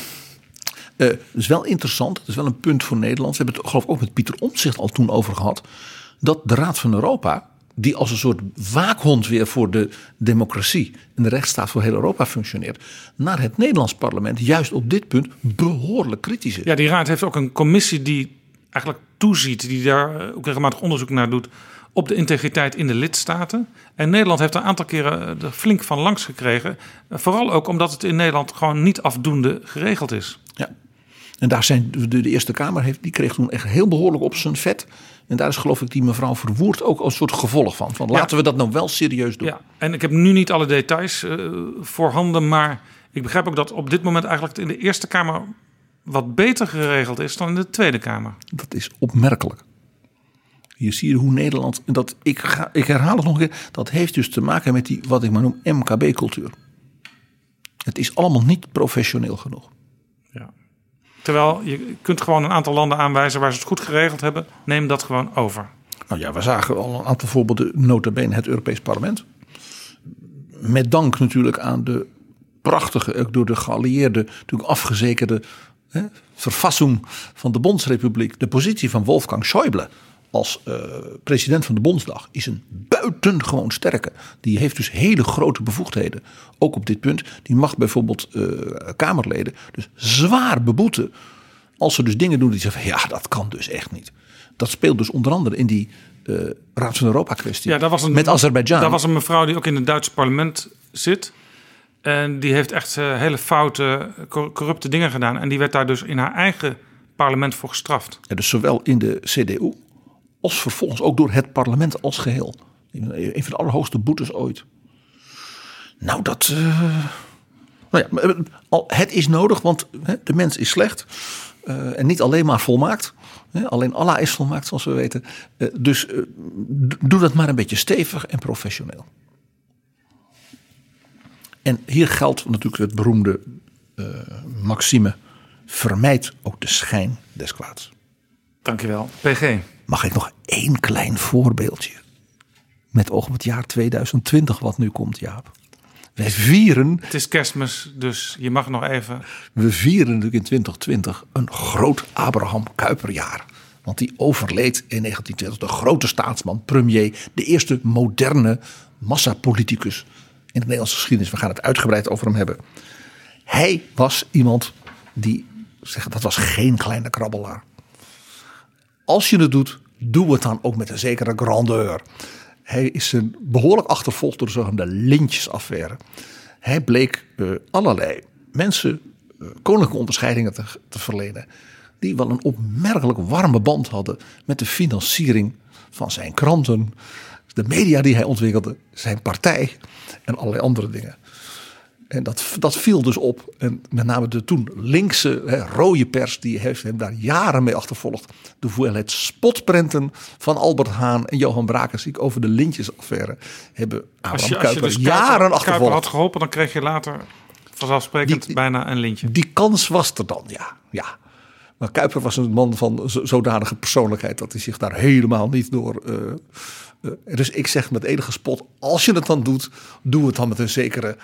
[SPEAKER 3] Dat is wel interessant. Het is wel een punt voor Nederland. We hebben het geloof ik ook met Pieter Omtzigt al toen over gehad. Dat de Raad van Europa, die als een soort waakhond weer voor de democratie en de rechtsstaat voor heel Europa functioneert, naar het Nederlands parlement juist op dit punt behoorlijk kritisch is.
[SPEAKER 5] Ja, die raad heeft ook een commissie die eigenlijk toeziet, die daar eh, ook regelmatig onderzoek naar doet op de integriteit in de lidstaten. En Nederland heeft er een aantal keren eh, er flink van langs gekregen. Eh, Vooral ook omdat het in Nederland gewoon niet afdoende geregeld is.
[SPEAKER 3] Ja. En daar zijn de, de Eerste Kamer heeft, die kreeg toen echt heel behoorlijk op zijn vet. En daar is geloof ik die mevrouw Verwoerd ook als soort gevolg van. Van laten we dat nou wel serieus doen.
[SPEAKER 5] Ja, en ik heb nu niet alle details eh, voorhanden, maar ik begrijp ook dat op dit moment eigenlijk het in de Eerste Kamer wat beter geregeld is dan in de Tweede Kamer.
[SPEAKER 3] Dat is opmerkelijk. Hier zie je hoe Nederland, en dat, ik, ga, ik herhaal het nog een keer, dat heeft dus te maken met die, wat ik maar noem, MKB-cultuur. Het is allemaal niet professioneel genoeg.
[SPEAKER 5] Terwijl je kunt gewoon een aantal landen aanwijzen waar ze het goed geregeld hebben. Neem dat gewoon over.
[SPEAKER 3] Nou ja, we zagen al een aantal voorbeelden, nota bene het Europees Parlement. Met dank natuurlijk aan de prachtige, ook door de geallieerden natuurlijk afgezekerde hè, verfassing van de Bondsrepubliek. De positie van Wolfgang Schäuble als eh, president van de Bondsdag is een buitengewoon sterke. Die heeft dus hele grote bevoegdheden, ook op dit punt. Die mag bijvoorbeeld eh, Kamerleden dus zwaar beboeten als ze dus dingen doen die zeggen van ja, dat kan dus echt niet. Dat speelt dus onder andere in die eh, Raad van Europa kwestie.
[SPEAKER 5] Ja, daar was een,
[SPEAKER 3] met Azerbeidzjan.
[SPEAKER 5] Daar was een mevrouw die ook in het Duitse parlement zit. En die heeft echt hele foute, cor- corrupte dingen gedaan. En die werd daar dus in haar eigen parlement voor gestraft.
[SPEAKER 3] Ja, dus zowel in de CDU als vervolgens ook door het parlement als geheel. Een van de allerhoogste boetes ooit. Nou, dat. eh, nou ja, eh, het is nodig, want de mens is slecht. eh, en niet alleen maar volmaakt. Alleen Allah is volmaakt, zoals we weten. Dus doe dat maar een beetje stevig en professioneel. En hier geldt natuurlijk het beroemde maxime: vermijd ook de schijn des kwaads.
[SPEAKER 5] Dankjewel. PG.
[SPEAKER 3] Mag ik nog één klein voorbeeldje? Met oog op het jaar 2020 wat nu komt, Jaap. Wij vieren,
[SPEAKER 5] Het is kerstmis, dus je mag nog even...
[SPEAKER 3] we vieren natuurlijk in 2020 een groot Abraham Kuyperjaar. Want die overleed in 1920, de grote staatsman, premier, de eerste moderne massapoliticus in de Nederlandse geschiedenis. We gaan het uitgebreid over hem hebben. Hij was iemand die, zeg, dat was geen kleine krabbelaar. Als je het doet, doe het dan ook met een zekere grandeur. Hij is een behoorlijk achtervolgd door de zogenaamde lintjesaffaire. Hij bleek eh, allerlei mensen eh, koninklijke onderscheidingen te, te verlenen. Die wel een opmerkelijk warme band hadden met de financiering van zijn kranten. De media die hij ontwikkelde, zijn partij en allerlei andere dingen. En dat, dat viel dus op. En met name de toen linkse, hè, rode pers, die heeft hem daar jaren mee achtervolgd. De hoeveelheid spotprenten van Albert Haan en Johan Brakensiek over de lintjesaffaire hebben Abraham
[SPEAKER 5] Als je, als je dus
[SPEAKER 3] jaren
[SPEAKER 5] Kuiper, Kuiper
[SPEAKER 3] achtervolgd.
[SPEAKER 5] had geholpen, dan kreeg je later vanzelfsprekend
[SPEAKER 3] Die-
[SPEAKER 5] bijna een lintje.
[SPEAKER 3] Die kans was er dan, ja. ja. Maar Kuiper was een man van zo- zodanige persoonlijkheid dat hij zich daar helemaal niet door. eh, eh, dus ik zeg met enige spot: als je het dan doet, doe het dan met een zekere.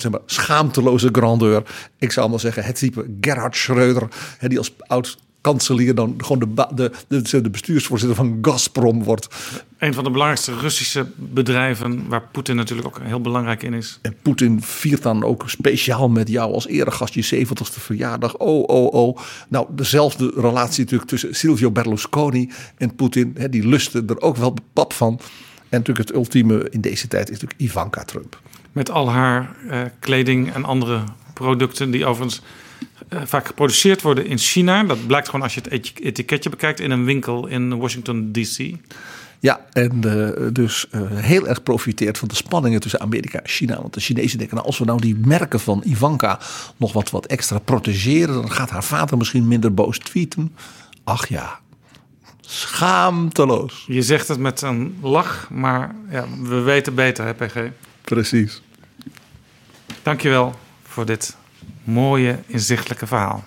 [SPEAKER 3] Zeg maar, schaamteloze grandeur. Ik zou maar zeggen, het type Gerhard Schreuder, hè, die als oud kanselier dan gewoon de, de, de, de bestuursvoorzitter van Gazprom wordt.
[SPEAKER 5] Een van de belangrijkste Russische bedrijven, waar Poetin natuurlijk ook heel belangrijk in is.
[SPEAKER 3] En Poetin viert dan ook speciaal met jou als eregast je 70ste verjaardag. Oh, oh, oh. Nou, dezelfde relatie natuurlijk tussen Silvio Berlusconi en Poetin. Hè, die lusten er ook wel pap van. En natuurlijk het ultieme in deze tijd is natuurlijk Ivanka Trump.
[SPEAKER 5] Met al haar eh, kleding en andere producten die overigens eh, vaak geproduceerd worden in China. Dat blijkt gewoon als je het eti- etiketje bekijkt in een winkel in Washington DC.
[SPEAKER 3] Ja, en eh, dus heel erg profiteert van de spanningen tussen Amerika en China. Want de Chinezen denken, nou, als we nou die merken van Ivanka nog wat, wat extra protegeren, dan gaat haar vader misschien minder boos tweeten. Ach ja, schaamteloos.
[SPEAKER 5] Je zegt het met een lach, maar ja, we weten beter, hè, PG.
[SPEAKER 3] Precies.
[SPEAKER 5] Dankjewel voor dit mooie, inzichtelijke verhaal.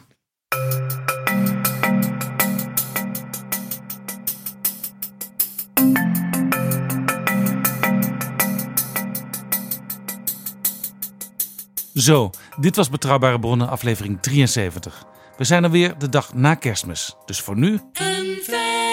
[SPEAKER 5] Zo, dit was Betrouwbare Bronnen, aflevering 73. We zijn er weer de dag na kerstmis. Dus voor nu,
[SPEAKER 6] Een!